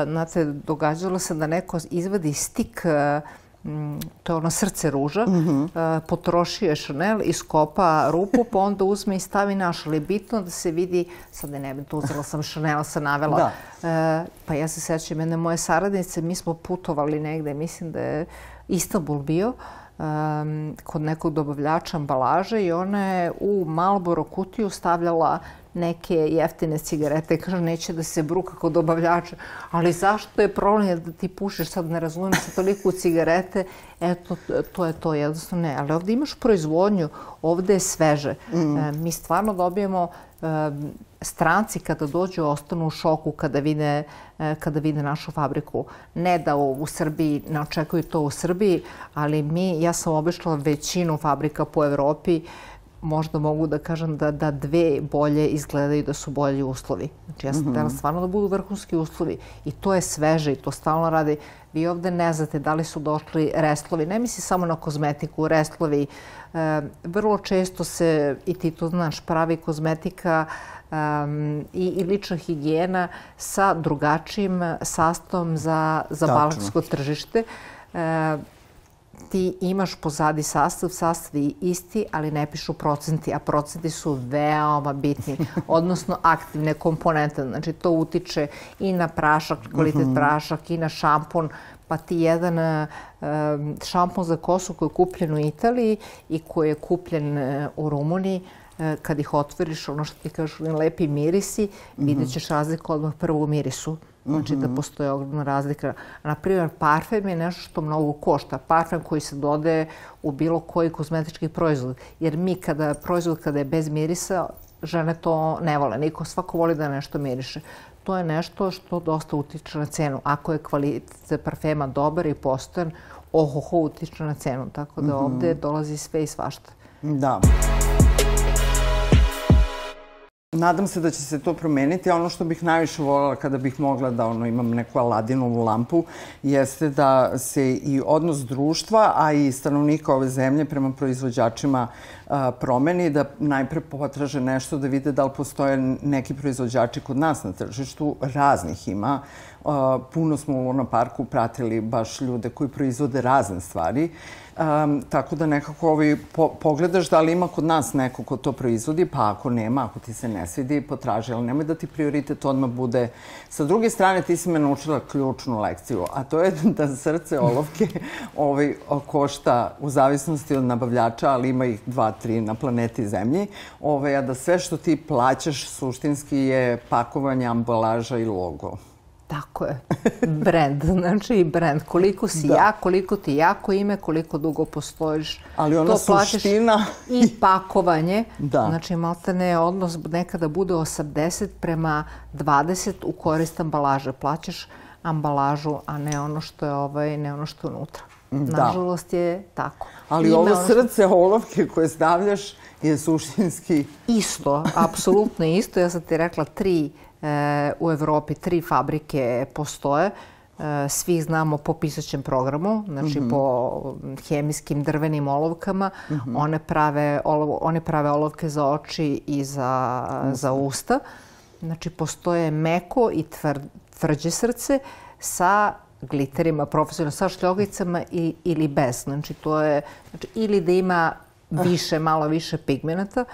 znate, događalo se da neko izvadi stik uh, to je ono srce ruža, mm -hmm. potroši je Chanel, iskopa rupu, pa onda uzme i stavi naš. Ali bitno da se vidi, sad ne bih to uzela sam Chanel, sam navela. Da. E, pa ja se sećam jedne moje saradnice, mi smo putovali negde, mislim da je Istanbul bio, um, kod nekog dobavljača ambalaže i ona je u Malboro kutiju stavljala neke jeftine cigarete. Kaže, neće da se bruka kod dobavljača. Ali zašto je problem da ti pušiš, sad ne razumijem se toliko u cigarete, eto, to je to, jednostavno ne. Ali ovde imaš proizvodnju, ovde je sveže. Mm. E, mi stvarno dobijemo e, stranci kada dođu ostanu u šoku kada vide, e, kada vide našu fabriku. Ne da u, u Srbiji ne očekuju to u Srbiji, ali mi, ja sam obišla većinu fabrika po Evropi, možda mogu da kažem da, da dve bolje izgledaju da su bolji uslovi. Znači ja sam mm -hmm. stvarno da budu vrhunski uslovi i to je sveže i to stalno radi. Vi ovde ne znate da li su došli restlovi, ne misli samo na kozmetiku, restlovi. E, vrlo često se, i ti to znaš, pravi kozmetika um, i, i lična higijena sa drugačijim sastavom za, za balkansko tržište. E, ti imaš pozadi sastav, sastav je isti, ali ne pišu procenti, a procenti su veoma bitni, odnosno aktivne komponente. Znači, to utiče i na prašak, kvalitet -hmm. prašak, i na šampon, pa ti jedan uh, šampon za kosu koji je kupljen u Italiji i koji je kupljen uh, u Rumuniji, uh, kad ih otvoriš, ono što ti kažu, lepi mirisi, mm -hmm. vidjet ćeš razliku odmah prvo u mirisu. Znači da mhm. postoje ogromna razlika. Naprimjer, parfem je nešto što mnogo košta. Parfem koji se dodaje u bilo koji kozmetički proizvod. Jer mi kada proizvod kada je bez mirisa, žene to ne vole. Niko, svako voli da nešto miriše. To je nešto što dosta utiče na cenu. Ako je kvalitet parfema dobar i postojan, ohoho utiče na cenu. Tako da mhm. ovde dolazi sve i svašta. Da. Nadam se da će se to promeniti, ono što bih najviše voljela kada bih mogla da ono, imam neku Aladinovu lampu, jeste da se i odnos društva, a i stanovnika ove zemlje prema proizvođačima promeni, da najpre potraže nešto da vide da li postoje neki proizvođači kod nas na tržištu. Raznih ima. Puno smo u Luna Parku pratili baš ljude koji proizvode razne stvari. Um, tako da nekako ovaj, po, pogledaš da li ima kod nas neko ko to proizvodi, pa ako nema, ako ti se ne svidi, potraži, ali nemoj da ti prioritet odmah bude. Sa druge strane, ti si me naučila ključnu lekciju, a to je da srce olovke ovaj, košta u zavisnosti od nabavljača, ali ima ih dva, tri na planeti Zemlji, ovaj, a da sve što ti plaćaš suštinski je pakovanje, ambalaža i logo. Tako je. Brand, znači brand. Koliko si da. ja, koliko ti jako ime, koliko dugo postojiš. Ali ona to suština... I pakovanje. Da. Znači, maltene odnos nekada bude 80 prema 20 u korist ambalaže. Plaćaš ambalažu, a ne ono što je, ovaj, ne ono što je unutra. Da. Nažalost je tako. Ali Ime ovo ono srce olovke koje stavljaš je suštinski... Isto, apsolutno isto. Ja sam ti rekla tri E, u Evropi tri fabrike postoje. E, svi znamo po pisaćem programu, znači mm -hmm. po hemijskim drvenim olovkama. Mm -hmm. one, prave olov, one prave olovke za oči i za, mm -hmm. za usta. Znači, postoje meko i tvr, tvrđe srce sa gliterima, profesionalno, sa šljogicama i, ili bez. Znači, to je, znači, ili da ima više, malo više pigmenata.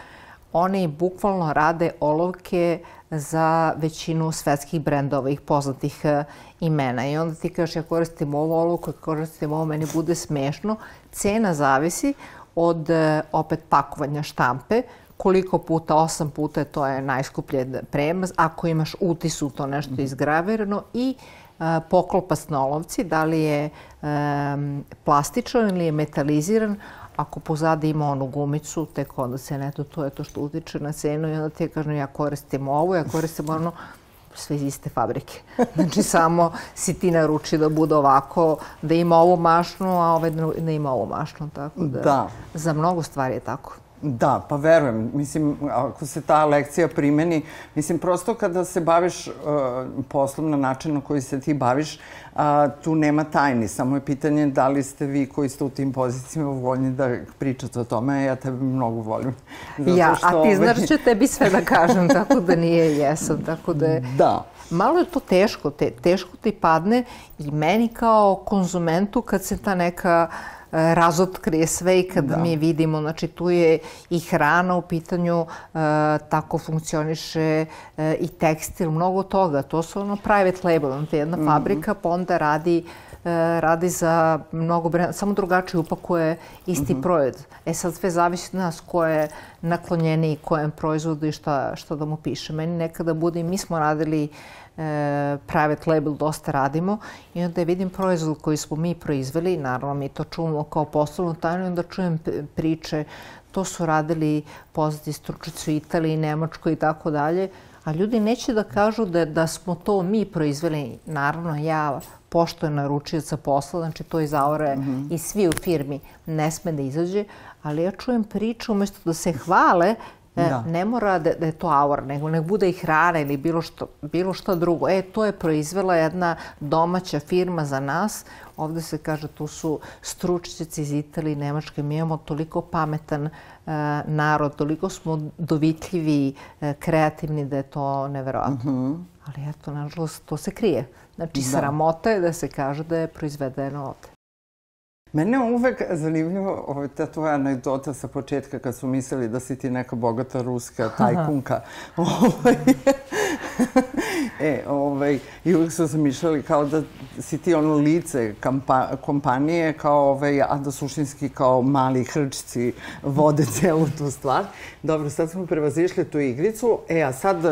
Oni bukvalno rade olovke za većinu svetskih brendova, ih poznatih e, imena. I onda ti kažeš, ja koristim ovo olovku, ja koristim ovo, meni bude smešno. Cena zavisi od e, opet pakovanja štampe, koliko puta, osam puta, to je najskuplje prema. Ako imaš utisu, to nešto mhm. izgravirano i a, e, poklopac na olovci, da li je plastičan ili je metaliziran, Ako pozadi ima onu gumicu, tek onda se neto, to je to što utiče na cenu i onda ti kažem ja koristim ovo, ja koristim ono, sve iz iste fabrike. Znači samo si ti naruči da bude ovako, da ima ovu mašnu, a ovaj da ima ovu mašnu. Tako da, da. Za mnogo stvari je tako. Da, pa verujem. Mislim, ako se ta lekcija primeni, mislim, prosto kada se baviš uh, poslom na način na koji se ti baviš, uh, tu nema tajni. Samo je pitanje da li ste vi koji ste u tim pozicijama voljni da pričate o tome. Ja tebe mnogo volim. Zato ja, što, a ti znaš ovaj... ću tebi sve da kažem, tako da nije jesam. Tako da je... Da. Malo je to teško, te, teško ti padne i meni kao konzumentu kad se ta neka uh, razotkrije sve i kad da. mi vidimo, znači tu je i hrana u pitanju, e, tako funkcioniše e, i tekstil, mnogo toga. To su ono private label, znači jedna mm -hmm. fabrika pa onda radi e, radi za mnogo brenda, samo drugačije upakuje isti mm -hmm. proizvod. E sad sve zavisi od nas ko je naklonjeni kojem proizvodu i šta, šta da mu piše. Meni nekada bude, mi smo radili uh, private label dosta radimo i onda vidim proizvod koji smo mi proizveli, naravno mi to čuvamo kao poslovnu tajnu i onda čujem priče, to su radili poznati stručnici u Italiji, Nemačkoj i tako dalje, a ljudi neće da kažu da, da smo to mi proizveli. Naravno, ja poštojem naručioca posla, znači to iz aure mm -hmm. i svi u firmi ne sme da izađe, ali ja čujem priču umesto da se hvale E, da. Ne mora da, da je to aur, nego nek bude i hrana ili bilo što, bilo što drugo. E, to je proizvela jedna domaća firma za nas. Ovde se kaže, tu su stručnjaci iz Italije i Nemačke. Mi imamo toliko pametan e, narod, toliko smo dovitljivi, e, kreativni da je to neverovatno. Mm -hmm. Ali eto, nažalost, to se krije. Znači, da. sramota je da se kaže da je proizvedeno ovde. Mene je uvek zanimljivo ovaj, ta tvoja anegdota sa početka kad su mislili da si ti neka bogata ruska tajkunka. ovaj, e, ovaj, I uvek su zamišljali kao da si ti ono lice kampa, kompanije, kao, ovaj, a da suštinski kao mali hrčci vode celu tu stvar. Dobro, sad smo prevazišli tu igricu. E, a sad, uh,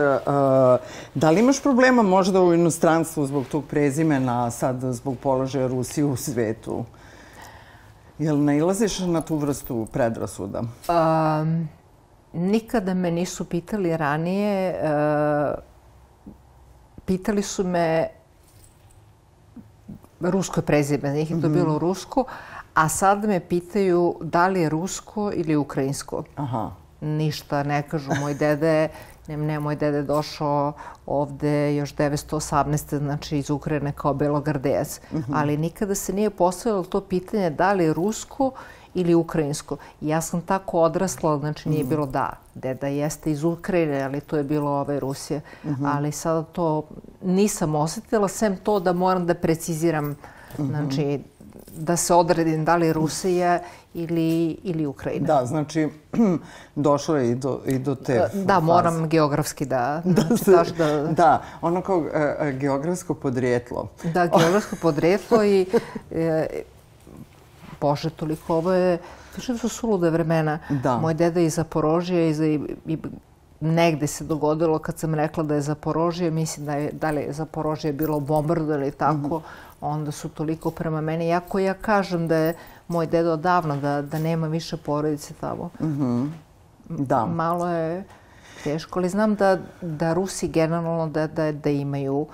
da li imaš problema možda u inostranstvu zbog tog prezimena, sad zbog položaja Rusije u svetu? Jel nailaziš na tu vrstu predrasuda? Um, nikada me nisu pitali ranije. Uh, pitali su me rusko prezime, njih je to mm -hmm. bilo rusko, a sad me pitaju da li je rusko ili ukrajinsko. Aha. Ništa ne kažu. Moj dede Ne, ne, moj dede došao ovde još 918. znači iz Ukrajine kao belogardejac. Mm -hmm. Ali nikada se nije postavilo to pitanje da li je rusko ili ukrajinsko. Ja sam tako odrasla, znači nije bilo da, deda jeste iz Ukrajine, ali to je bilo ove Rusije. Ali sada to nisam osetila, sem to da moram da preciziram, znači da se odredim da li Rusija ili, ili Ukrajina. Da, znači, došlo je i do, i do te Da, faze. moram geografski da, Da, znači, se, daš da, da, ono kao e, e, geografsko podrijetlo. da geografsko podrijetlo i e, Bože, toliko ovo je, više su sulude vremena. Da. Moj deda je iz Zaporožja i, za- i, i negde se dogodilo kad sam rekla da je Zaporožje, mislim da je, da li je Zaporožje bilo bombardo ili tako, Mhm. onda su toliko prema meni. Iako ja kažem da je moj deda odavno, da, da nema više porodice tamo. Da. Malo je teško, ali znam da, da Rusi generalno da, da, da imaju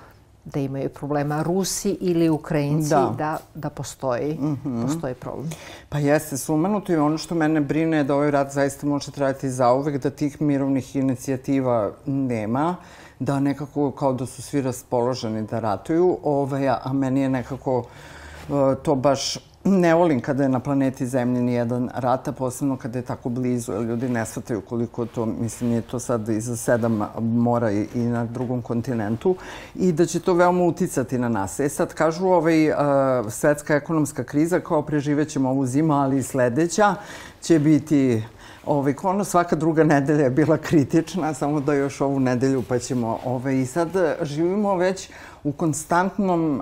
da imaju problema. Rusi ili Ukrajinci Da. da, da, postoji, postoji problem. Pa jeste, sumanuto i ono što mene brine je da ovaj rat zaista može trajati zauvek, da tih mirovnih inicijativa nema, da nekako kao da su svi raspoloženi da ratuju, ovaj, a meni je nekako e, to baš ne volim kada je na planeti Zemlji nijedan rata, posebno kada je tako blizu, jer ljudi ne shvataju koliko to, mislim, nije to sad iza sedam mora i, na drugom kontinentu i da će to veoma uticati na nas. E sad, kažu, ovaj, a, svetska ekonomska kriza, kao preživećemo ovu zimu, ali i sledeća će biti Ovaj, ono, svaka druga nedelja je bila kritična, samo da još ovu nedelju pa ćemo... Ovaj, I sad živimo već u konstantnom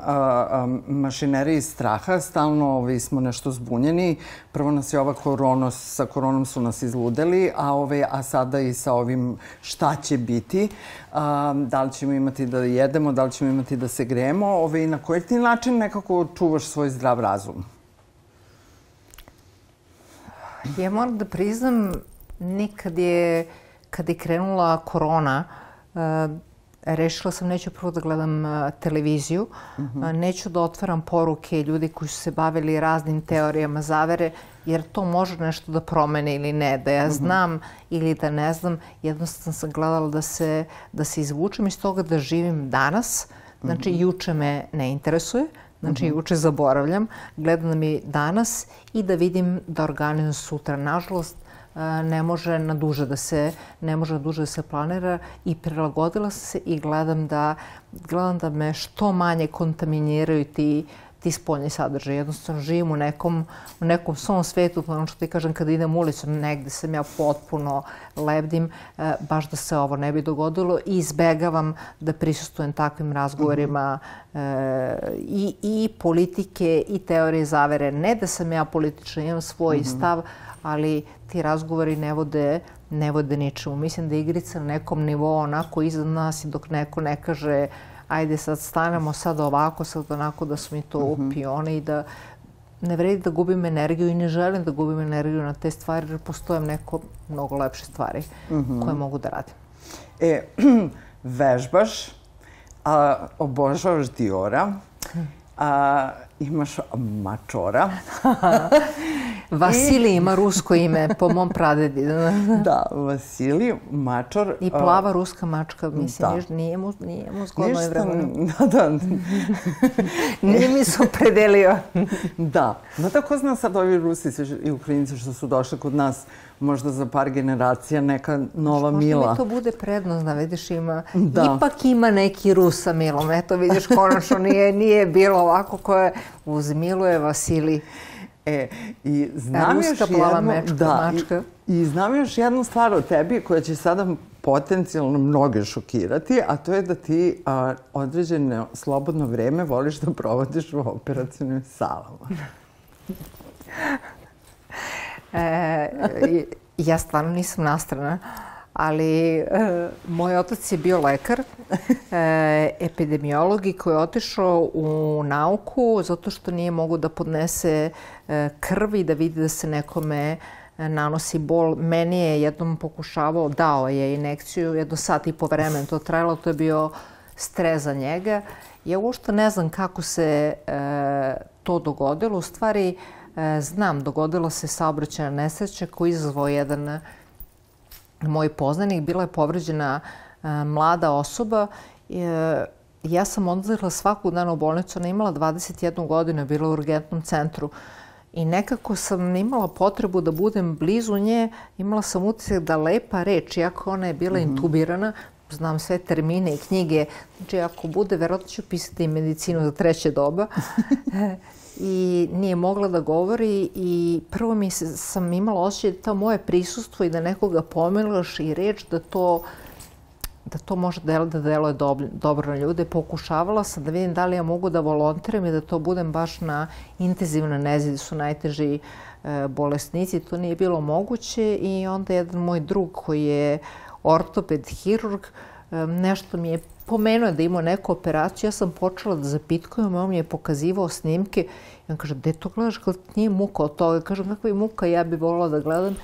mašineriji straha, stalno ovaj, smo nešto zbunjeni. Prvo nas je ova korona, sa koronom su nas izludeli, a, ovaj, a sada i sa ovim šta će biti. Da li ćemo imati da jedemo, da li ćemo imati da se grejemo. Ovaj, na koji ti način nekako čuvaš svoj zdrav razum? Ja moram da priznam, nikad je, kad je krenula korona, rešila sam neću prvo da gledam uh, televiziju, uh, neću da otvaram poruke ljudi koji su se bavili raznim teorijama zavere, jer to može nešto da promene ili ne, da ja znam ili da ne znam. Jednostavno sam gledala da se, da se izvučem iz toga da živim danas. Znači, juče me ne interesuje. Znači, juče zaboravljam, gledam mi danas i da vidim da organizujem sutra. Nažalost, ne može na duže da se ne može na duže da se planira i prilagodila sam se i gledam da gledam da me što manje kontaminiraju ti ti spoljni sadržaj. Jednostavno živim u nekom, u nekom svom svetu, pa ono što ti kažem kada idem ulicom, negde sam ja potpuno lebdim, e, baš da se ovo ne bi dogodilo i izbegavam da prisustujem takvim razgovorima e, i, i politike i teorije zavere. Ne da sam ja politična, imam svoj stav, ali ti razgovori ne vode ne vode ničemu. Mislim da je igrica na nekom nivou onako iza nas i dok neko ne kaže ajde sad stanemo sad ovako, sad onako da su mi to u pione i da ne vredi da gubim energiju i ne želim da gubim energiju na te stvari jer postoje neko mnogo lepše stvari koje mogu da radim. E, vežbaš, a, obožavaš Diora, a, imaš mačora. Vasili ima rusko ime po mom pradedi. Da, Vasili, mačor. I plava ruska mačka, mislim, Da. nije, nije mu, nije mu zgodno je vremena. da, da, Nije mi se opredelio. da. No tako zna sad ovi Rusi i Ukrajinci što su došli kod nas, možda za par generacija neka nova Možda Mila. mi to bude prednost, da vidiš ima, Da. ipak ima neki Rus sa Milom. Eto vidiš konačno nije, nije bilo ovako koje uz Milu je Vasili. E, i znam ruska još plava jednu, mečka, da, mačka. I, I znam još jednu stvar o tebi koja će sada potencijalno mnoge šokirati, a to je da ti a, određeno slobodno vreme voliš da provodiš u operacijnim salama. E, ja stvarno nisam nastrana, ali e, moj otac je bio lekar, e, epidemiolog i koji je otišao u nauku zato što nije mogu da podnese e, da vidi da se nekome e, nanosi bol. Meni je jednom pokušavao, dao je inekciju, jedno sat i po vremena to trajalo, to je bio stres za njega. Ja uopšte ne znam kako se e, to dogodilo. U stvari, e, znam, dogodila se saobraćajna nesreća koju je izazvao jedan e, moj poznanik. Bila je povređena e, mlada osoba. E, ja sam odlazila svakog dana u bolnicu. Ona imala 21 godinu, je bila u urgentnom centru. I nekako sam imala potrebu da budem blizu nje, imala sam utisak da lepa reč, iako ona je bila mm -hmm. intubirana, znam sve termine i knjige, znači ako bude, verovatno ću pisati i medicinu za treće doba. I nije mogla da govori i prvo mi se, sam imala osjećaj da to moje prisustvo i da nekoga pomilaš i reč da to da to može da, da deluje dobro, na ljude. Pokušavala sam da vidim da li ja mogu da volontiram i da to budem baš na intenzivnoj nezi, da su najteži e, bolesnici. To nije bilo moguće i onda jedan moj drug koji je ortoped, hirurg, nešto mi je pomenuo da imao neku operaciju. Ja sam počela da zapitkujem, on mi je pokazivao snimke i on kaže, gde to gledaš, kada nije muka od toga? Kažem, kakva je muka, ja bih volila da gledam.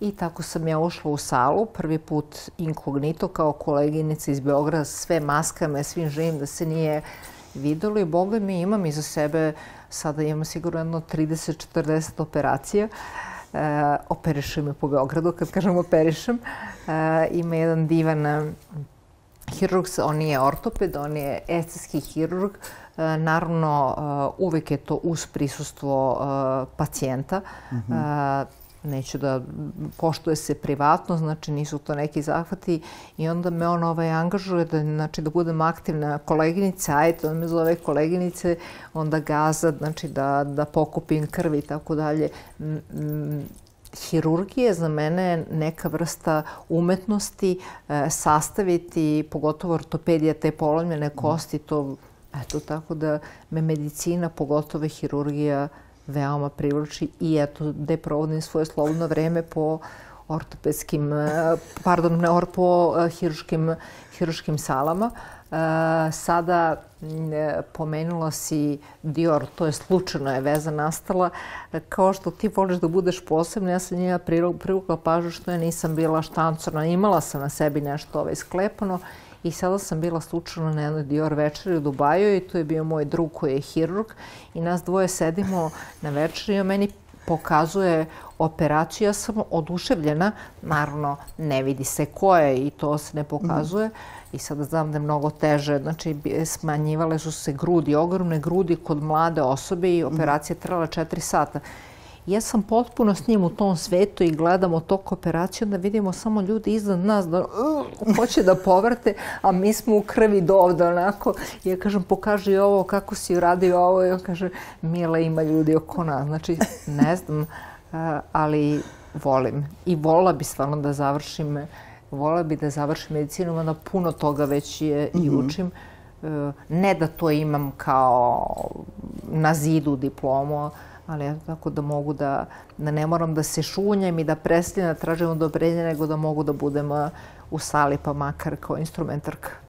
I tako sam ja ušla u salu, prvi put inkognito kao koleginica iz Beograda, sve maskama, svim živim da se nije videlo i boga mi imam iza sebe, sada imam sigurno jedno 30-40 operacija. E, operišem me po Beogradu, kad kažem operišem. E, ima jedan divan hirurg, on je ortoped, on je estetski hirurg. E, naravno, e, uvek je to uz prisustvo e, pacijenta. Mm -hmm neću da poštuje se privatno, znači nisu to neki zahvati i onda me on ovaj angažuje da, znači, da budem aktivna koleginica, ajte, on me zove koleginice, onda gaza, znači da, da pokupim krv i tako dalje. Hirurgija je za mene neka vrsta umetnosti, e, sastaviti, pogotovo ortopedija, te polomljene kosti, to, eto, tako da me medicina, pogotovo hirurgija, veoma privlači i eto gde provodim svoje slobodno vreme po ortopedskim, e, pardon, ne, po e, hiruškim, hiruškim salama. Sada pomenula si Dior, to je slučajno je veza nastala. Kao što ti voliš da budeš posebna, ja sam njega privukla pažu što ja nisam bila štancorna. Imala sam na sebi nešto ovaj sklepano I sada sam bila slučajno na jednoj Dior večeri u Dubaju i tu je bio moj drug koji je hirurg i nas dvoje sedimo na večeri i meni pokazuje operaciju. Ja sam oduševljena, naravno ne vidi se ko je i to se ne pokazuje. Mm. I sada znam da je mnogo teže, znači smanjivale su se grudi, ogromne grudi kod mlade osobe i operacija trala četiri sata ja sam potpuno s njim u tom svetu i gledamo tog operaciju, da vidimo samo ljudi iznad nas da uh, hoće da povrate, a mi smo u krvi do ovde onako. Ja kažem, pokaži ovo, kako si uradio ovo. I on kaže, Mila ima ljudi oko nas. Znači, ne znam, ali volim. I vola bi stvarno da završim, vola bi da završim medicinu, mada puno toga već je mm -hmm. i učim. Uh, ne da to imam kao na zidu diplomu, ali eto tako da mogu da, da ne moram da se šunjem i da prestijem da tražim odobrenje, nego da mogu da budem u sali pa makar kao instrumentarka.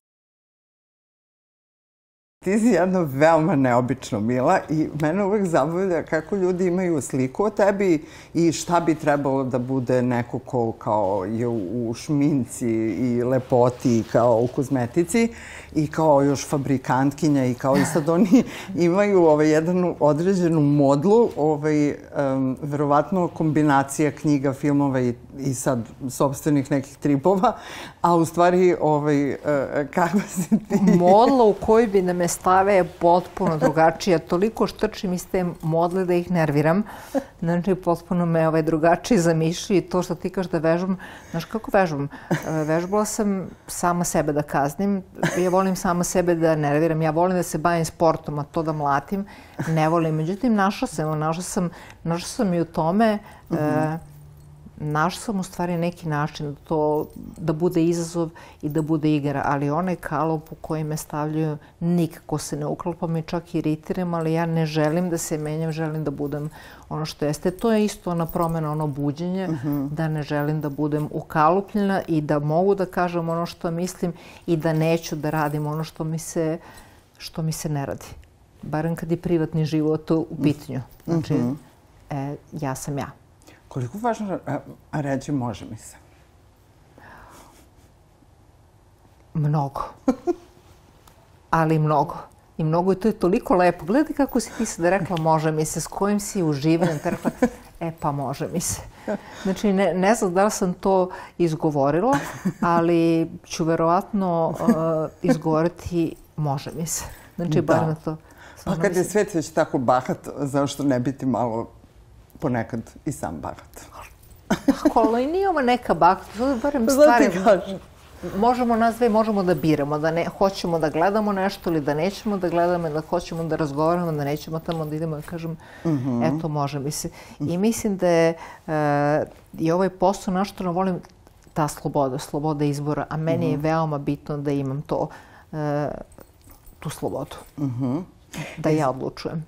Ti si jedna veoma neobično mila i mene uvek zabavlja kako ljudi imaju sliku o tebi i šta bi trebalo da bude neko ko kao je u šminci i lepoti kao u kozmetici i kao još fabrikantkinja i kao i sad oni imaju ovaj, jednu određenu modlu, ovaj, um, verovatno kombinacija knjiga, filmova i, i sad sobstvenih nekih tripova, a u stvari ovaj, uh, kako si ti... Modla u kojoj bi nam je stave je potpuno drugačija. Toliko štrčim iz te modle da ih nerviram. Znači, potpuno me ovaj, drugačije zamišlji. To što ti kažeš da vežbam, znaš kako vežbam? Vežbala sam sama sebe da kaznim. Ja volim sama sebe da nerviram. Ja volim da se bavim sportom, a to da mlatim ne volim. Međutim, našla sam, našla sam, našla sam i u tome mm -hmm. e, našla sam u stvari neki način da to da bude izazov i da bude igra, ali onaj kalop u koji me stavljaju nikako se ne uklopam i čak iritiram, ali ja ne želim da se menjam, želim da budem ono što jeste. To je isto ona promena, ono buđenje, uh mhm. -huh. da ne želim da budem ukalupljena i da mogu da kažem ono što mislim i da neću da radim ono što mi se, što mi se ne radi. Barem kad je privatni život u pitanju. Znači, uh mhm. -huh. e, ja sam ja. Koliko važno reći može mi se? Mnogo. Ali mnogo. I mnogo je to je toliko lepo. Gledaj kako si ti sada rekla može mi se, s kojim si uživanjem. Te rekla, e pa može mi se. Znači, ne, ne znam da li sam to izgovorila, ali ću verovatno uh, izgovoriti može mi se. Znači, da. bar na to. Pa kad je svet već tako bahat, zašto ne biti malo ponekad i sam bahat. Ako, nije ovo neka bahat, barem stvari... Možemo nas dve, možemo da biramo, da ne, hoćemo da gledamo nešto ili da nećemo da gledamo, da hoćemo da razgovaramo, da nećemo tamo da idemo, da kažem, Mhm. eto može mi se. I mislim da je e, i ovaj posao na što volim ta sloboda, sloboda izbora, a meni Mhm. je veoma bitno da imam to, e, tu slobodu. Mhm. Da ja odlučujem.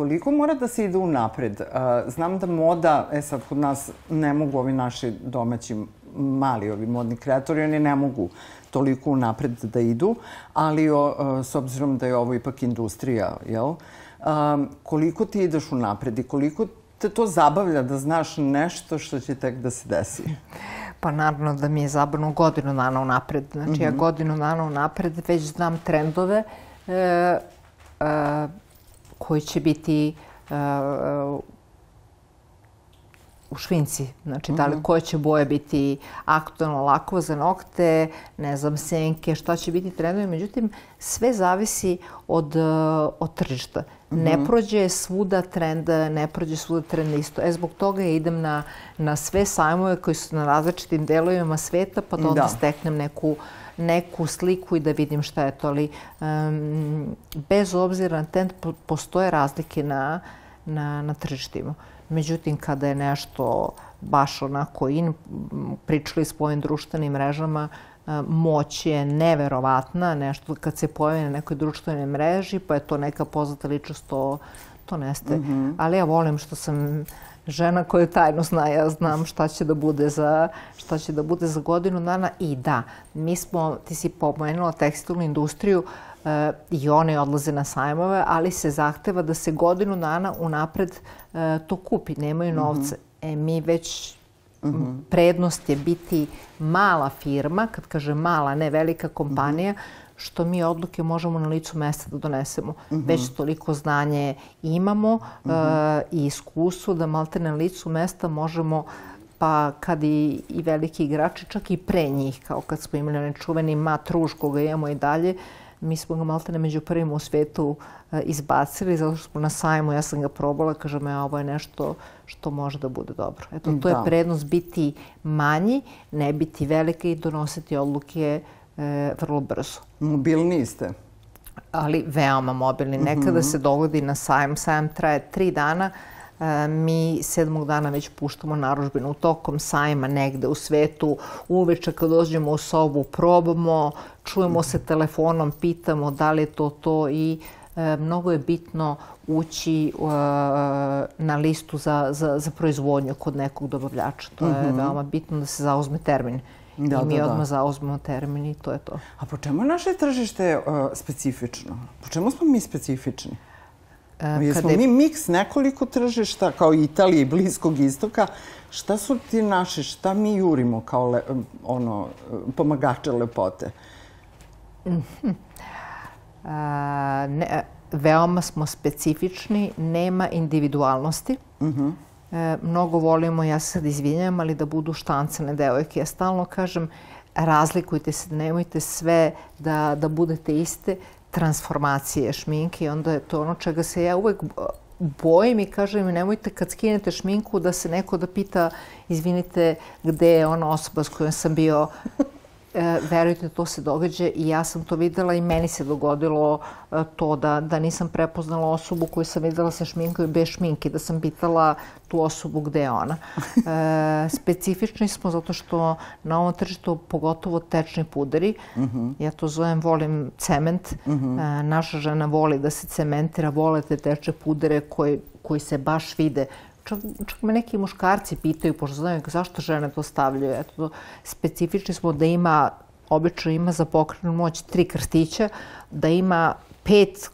Koliko mora da se ide u napred? Znam da moda, e sad kod nas ne mogu ovi naši domaći mali ovi modni kreatori, oni ne mogu toliko u napred da idu, ali o, a, s obzirom da je ovo ipak industrija, jel? A, koliko ti ideš u napred i koliko te to zabavlja da znaš nešto što će tek da se desi? Pa naravno da mi je zabavno godinu dana unapred. Znači ja godinu dana unapred već znam trendove e, e, koji će biti e, u švinci. Znači, da li koje će boje biti aktualno lako za nokte, ne znam, senke, šta će biti trendovi. Međutim, sve zavisi od, e, od tržišta. Ne prođe svuda trend, ne prođe svuda trend isto. E, zbog toga ja idem na, na sve sajmove koji su na različitim delovima sveta, pa da onda Da. steknem neku neku sliku i da vidim šta je to. Ali um, bez obzira na po- postoje razlike na, na, na tržištima. Međutim, kada je nešto baš onako in, pričali s ovim društvenim mrežama, a, moć je neverovatna, nešto kad se pojavi na nekoj društvenoj mreži, pa je to neka poznata ličnost, to, to nestaje. Ali ja volim što sam žena koja tajno zna, ja znam šta će da bude za, šta će da bude za godinu dana. I da, mi smo, ti si pomenula tekstilnu industriju, e, i one odlaze na sajmove, ali se zahteva da se godinu dana unapred e, to kupi, nemaju novce. E, mi već m, prednost je biti mala firma, kad kažem mala, ne velika kompanija, što mi odluke možemo na licu mesta da donesemo. Već toliko znanje imamo e, i iskustvo da malte na licu mesta možemo pa kad i, i veliki igrači, čak i pre njih, kao kad smo imali onaj čuveni mat ruž koga imamo i dalje, mi smo ga maltene među prvima u svetu e, izbacili, zato što smo na sajmu, ja sam ga probala, kažem, ja, ovo je nešto što može da bude dobro. Eto, to Da. je prednost biti manji, ne biti veliki i donositi odluke e, vrlo brzo Mobilniji ste. ali veoma mobilni. Nekada se dogodi na sajam, sajam traje tri dana, e, mi sedmog dana već puštamo naružbinu tokom sajma negde u svetu. Uveče kad dođemo u sobu probamo, čujemo se telefonom, pitamo da li je to to i e, mnogo je bitno ući e, na listu za, za, za proizvodnju kod nekog dobavljača. To je veoma bitno da se zauzme termin. Da, I mi da, da. odmah zauzmemo termin i to je to. A po čemu je naše tržište uh, specifično? Po čemu smo mi specifični? E, Jesmo je- mi miks nekoliko tržišta, kao Italije i Bliskog istoka. Šta su ti naši, šta mi jurimo kao le, ono, pomagače lepote? A, ne, veoma smo specifični, nema individualnosti. E, mnogo volimo, ja se sad izvinjam, ali da budu štancane devojke. Ja stalno kažem, razlikujte se, nemojte sve da, da budete iste transformacije šminke i onda je to ono čega se ja uvek bojim i kažem nemojte kad skinete šminku da se neko da pita izvinite gde je ona osoba s kojom sam bio E, verujte, to se događa i ja sam to videla i meni se dogodilo e, to da, da nisam prepoznala osobu koju sam videla sa šminkom i bez šminke, da sam pitala tu osobu gde je ona. E, specifični smo zato što na ovom tržištu, pogotovo tečni puderi, ja to zovem, volim cement, e, naša žena voli da se cementira, vole te teče pudere koji, koji se baš vide čak, čak me neki muškarci pitaju, pošto znaju zašto žene to stavljaju. Eto, to, specifični smo da ima, obično ima za pokrenu moć tri krstića, da ima pet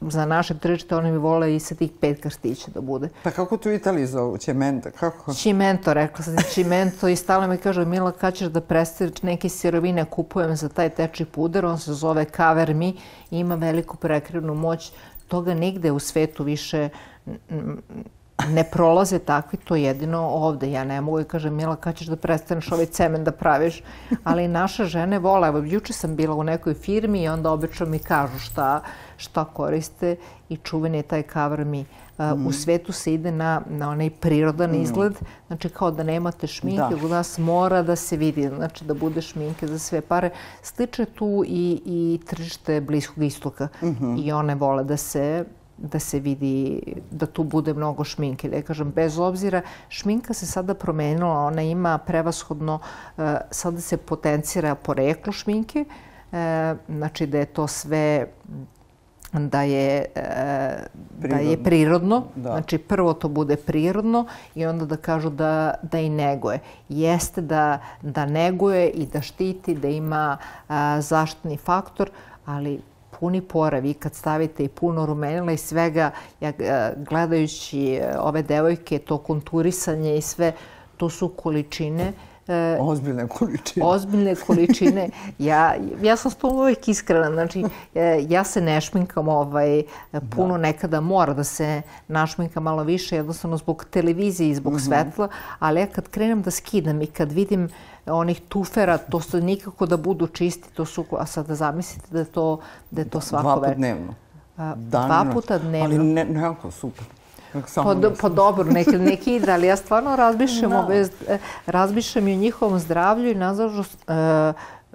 za naše tržište, oni bi vole i sa tih pet krstića da bude. Pa kako tu Italiji zovu? Ćementa? Kako? Čimento, rekla sam čimento i stalno mi kaže Mila kad ćeš da prestaneš neke sirovine kupujem za taj teči puder, on se zove Cover Me i ima veliku prekrivnu moć. Toga nigde u svetu više ne prolaze takvi, to jedino ovde. Ja ne mogu da kažem, Mila, kad ćeš da prestaneš ovaj cemen da praviš? Ali naše žene vole. Evo, juče sam bila u nekoj firmi i onda obično mi kažu šta, šta koriste i čuven je taj cover me. Uh, U svetu se ide na, na onaj prirodan mm. izgled, znači kao da nemate šminke, da. u nas mora da se vidi, znači da bude šminke za sve pare. Sliče tu i, i tržište Bliskog istoka mm -hmm. i one vole da se da se vidi, da tu bude mnogo šminke. Da kažem, bez obzira, šminka se sada promenila, ona ima prevashodno, uh, sada se potencira poreklo šminke, uh, znači da je to sve da je, prirodno. da je prirodno. Da. Znači, prvo to bude prirodno i onda da kažu da, da i neguje. Jeste da, da neguje i da štiti, da ima zaštitni faktor, ali puni pore, vi kad stavite i puno rumenila i svega, ja gledajući ove devojke, to konturisanje i sve, to su količine E, ozbiljne količine. Ozbiljne količine. Ja, ja sam s tom uvijek iskrena. Znači, e, ja se ne šminkam ovaj, puno da. nekada mora da se našminka malo više, jednostavno zbog televizije i zbog mm -hmm. svetla, ali ja kad krenem da skidam i kad vidim onih tufera, to su nikako da budu čisti, to su, a sad da zamislite da je to, da je to svako Dva put dnevno. Dva puta dnevno. Ali ne, nekako super. Pa, do, pa dobro, neki, neki ide, ali ja stvarno razmišljam, no. bez, e, razmišljam i o njihovom zdravlju i nažalost e,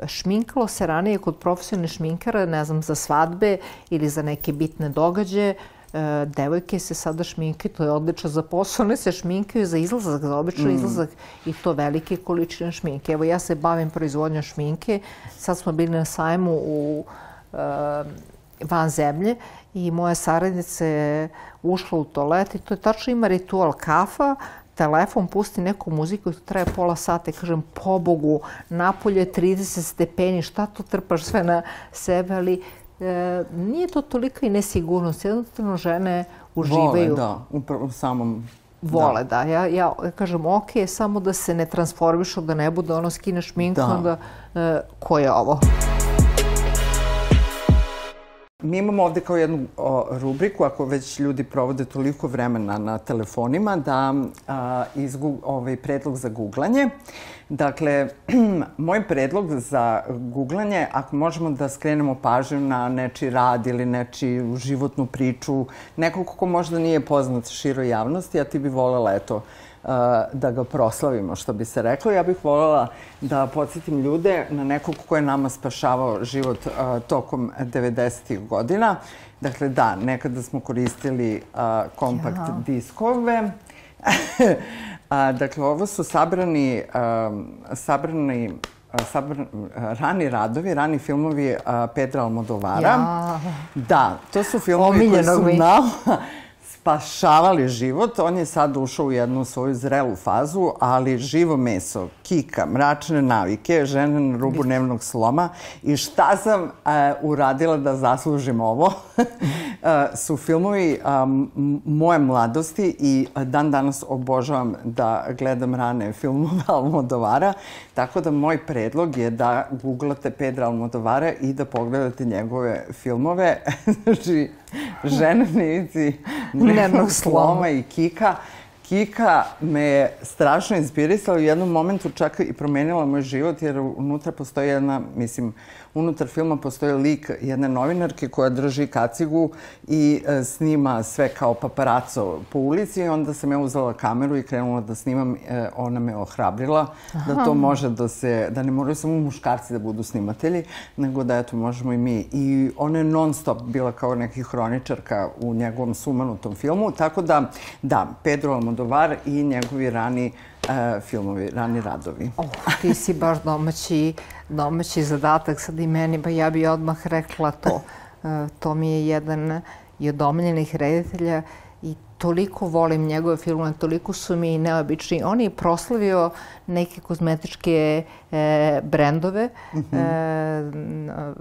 šminkalo se ranije kod profesionalne šminkara, ne znam, za svadbe ili za neke bitne događaje. E, devojke se sada šminkaju, to je odlično za posao, one se šminkaju za izlazak, za obično mm. izlazak i to velike količine šminke. Evo, ja se bavim proizvodnjom šminke, sad smo bili na sajmu u e, van zemlje i moja saradnica je ušla u toalet i to je tačno ima ritual kafa, telefon, pusti neku muziku i to traje pola sata i kažem, pobogu, napolje 30 stepeni, šta to trpaš sve na sebe, ali e, nije to tolika i nesigurnost. Jednostavno žene uživaju. Vole, da, u samom Vole, da. da. Ja, ja kažem, ok, samo da se ne transformišu, da ne bude ono skineš minku, da. onda e, ko je ovo? Mi imamo ovde kao jednu o, rubriku, ako već ljudi provode toliko vremena na telefonima, da a, izgu, ovaj, predlog za googlanje. Dakle, moj predlog za googlanje, ako možemo da skrenemo pažnju na neči rad ili neči životnu priču, nekog ko možda nije poznat široj javnosti, a ti bi volela, eto, da ga proslavimo, što bi se reklo. Ja bih voljela da podsjetim ljude na nekog ko je nama spašavao život tokom 90. godina. Dakle, da, nekada smo koristili kompakt ja. diskove. a, dakle, ovo su sabrani, sabrani sabr, rani radovi, rani filmovi Pedra Almodovara. Ja. Da, to su filmovi Omiljenog koji su na, spašavali život. On je sad ušao u jednu svoju zrelu fazu, ali živo meso, kika, mračne navike, žene na rubu dnevnog sloma i šta sam uh, uradila da zaslužim ovo uh, su filmovi um, moje mladosti i dan danas obožavam da gledam rane filmove Almodovara. Tako da moj predlog je da googlate Pedra Almodovara i da pogledate njegove filmove. znači, žene na ivici dnevnog sloma i kika. Kika me je strašno inspirisala u jednom momentu čak i promenila moj život jer unutra postoji jedna, mislim, unutar filma postoji lik jedne novinarke koja drži kacigu i e, snima sve kao paparaco po ulici i onda sam ja uzela kameru i krenula da snimam. E, ona me ohrabrila Aha. da to može da se, da ne moraju samo muškarci da budu snimatelji, nego da eto možemo i mi. I ona je non stop bila kao neki hroničarka u njegovom sumanutom filmu, tako da, da, Pedro Almodovar i njegovi rani e, filmovi, rani radovi. Oh, ti si baš domaći, domaći zadatak sad i meni, pa ja bih odmah rekla to. E, to mi je jedan i od omiljenih reditelja i toliko volim njegove filmove, toliko su mi neobični. On je proslavio neke kozmetičke e, brendove. Mm -hmm. e,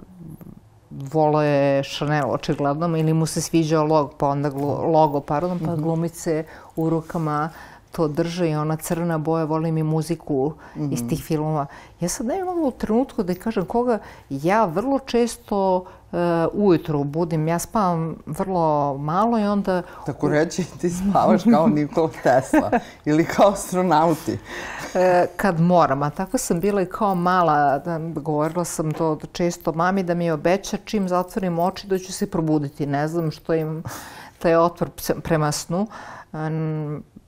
volo je Chanel očigledno ili mu se sviđao logo, pa onda glu, logo, pardon, pa -hmm. glumice u rukama to drže i ona crna boja, volim i muziku mm -hmm. iz tih filmova. Ja sad ne mogu u trenutku da kažem koga, ja vrlo često uh, ujutru budim, ja spavam vrlo malo i onda... Tako reći, ti spavaš kao Nikola Tesla ili kao astronauti. E, kad moram, a tako sam bila i kao mala, da, govorila sam to često mami da mi obeća čim zatvorim oči da ću se probuditi. Ne znam što im taj otvor prema snu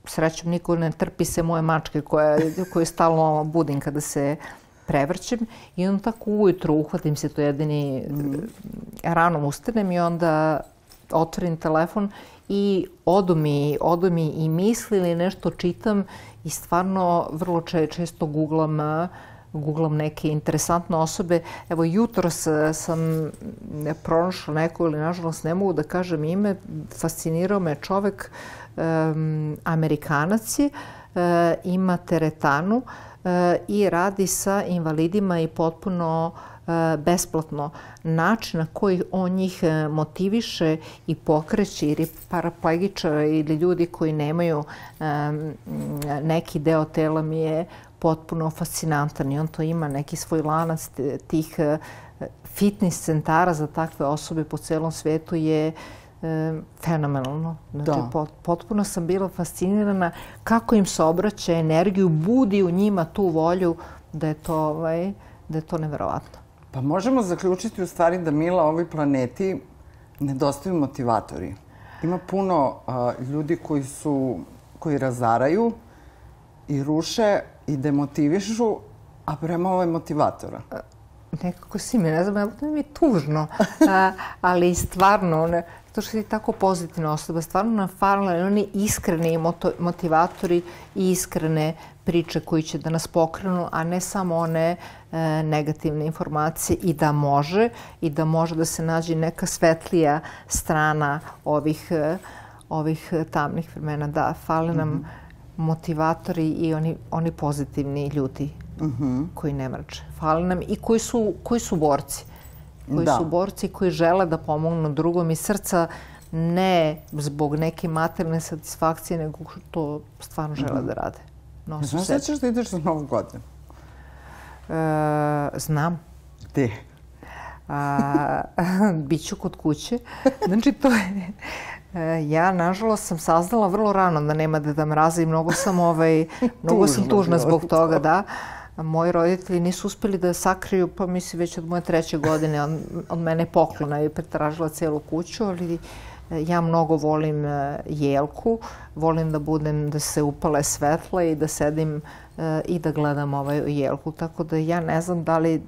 srećom niko ne trpi se moje mačke koje, koje stalno budim kada se prevrćem i onda tako ujutru uhvatim se to jedini mm. rano ustanem i onda otvorim telefon i odu mi, odu mi i misli ili nešto čitam i stvarno vrlo če, često googlam googlam neke interesantne osobe. Evo, jutro sam pronašla neko ili nažalost ne mogu da kažem ime, fascinirao me čovek uh, um, Amerikanac je, uh, ima teretanu uh, i radi sa invalidima i potpuno uh, besplatno. Način na koji on njih motiviše i pokreće ili paraplegičara ili ljudi koji nemaju um, neki deo tela mi je potpuno fascinantan i on to ima neki svoj lanac tih fitness centara za takve osobe po celom svetu je uh, e, fenomenalno. Znači, da. pot, potpuno sam bila fascinirana kako im se obraća energiju, budi u njima tu volju da je to, ovaj, da je to neverovatno. Pa možemo zaključiti u stvari da Mila ovoj planeti nedostaju motivatori. Ima puno a, ljudi koji su koji razaraju i ruše i demotivišu, a prema ovoj motivatora nekako si me, ne znam, da mi je tužno, a, ali stvarno, ne, to što si tako pozitivna osoba, stvarno nam falila oni iskreni motivatori i iskrene priče koji će da nas pokrenu, a ne samo one e, negativne informacije i da može i da može da se nađe neka svetlija strana ovih, e, ovih tamnih vremena. Da, fale nam mm -hmm. motivatori i oni, oni pozitivni ljudi mm -hmm. koji ne mrče. Fale nam i koji su, koji su borci koji da. su borci koji žele da pomognu drugom iz srca, ne zbog neke materne satisfakcije, nego to stvarno žele mm. da rade. Nosu Znaš da ćeš da ideš za novu godinu? E, znam. Gde? A, biću kod kuće. Znači, to je... E, ja, nažalost, sam saznala vrlo rano da nema Deda Mraza i mnogo sam, ovaj, mnogo sam tužna zbog toga, da moji roditelji nisu uspeli da sakriju, pa mislim već od moje treće godine, od, od mene poklona i pretražila celu kuću, ali e, ja mnogo volim e, jelku, volim da budem, da se upale svetla i da sedim i da gledam ovaj jelku. Tako da ja ne znam da li,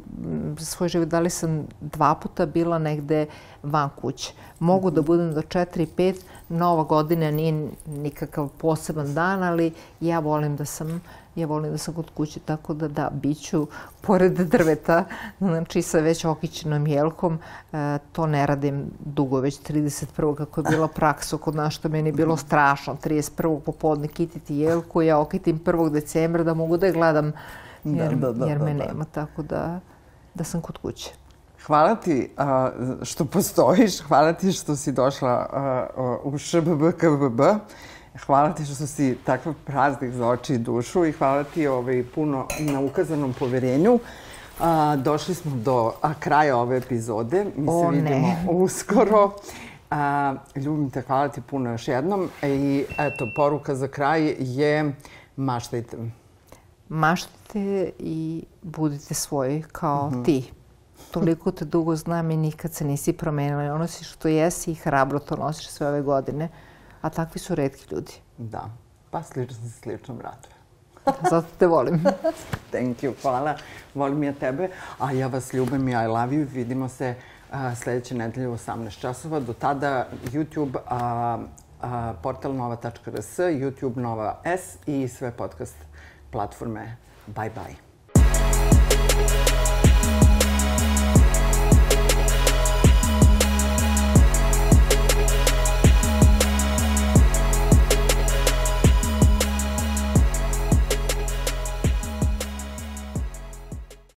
svoj život, da li sam dva puta bila negde van kuće. Mogu da budem do 4-5, Nova godina nije nikakav poseban dan, ali ja volim da sam ja volim da sam kod kuće, tako da da, bit ću pored drveta, znači sa već okićenom jelkom. E, to ne radim dugo, već 31. kako je bila praksa kod nas, što meni je bilo strašno. 31. popodne kititi jelku, ja okitim 1. decembra da mogu da je gledam, jer, da, da, da, jer me da, da. nema, tako da, da sam kod kuće. Hvala ti a, što postojiš, hvala ti što si došla a, u ŠBBKBB. Hvala ti što si takav praznik za oči i dušu i hvala ti ovaj, puno na ukazanom poverenju. A, došli smo do a, kraja ove epizode. Mi o, se vidimo ne. uskoro. A, ljubim te, hvala ti puno još jednom. I eto, poruka za kraj je maštajte. Maštajte i budite svoji kao mm -hmm. ti. Toliko te dugo znam i nikad se nisi promenila. Ono si što jesi i hrabro to nosiš sve ove godine a takvi su redki ljudi. Da, pa slično se slično raduje. Zato te volim. Thank you, hvala. Volim ja tebe, a ja vas ljubim i I love you. Vidimo se uh, sledeće nedelje u 18 časova. Do tada YouTube, uh, uh, portal nova.rs, YouTube Nova S i sve podcast platforme. Bye bye.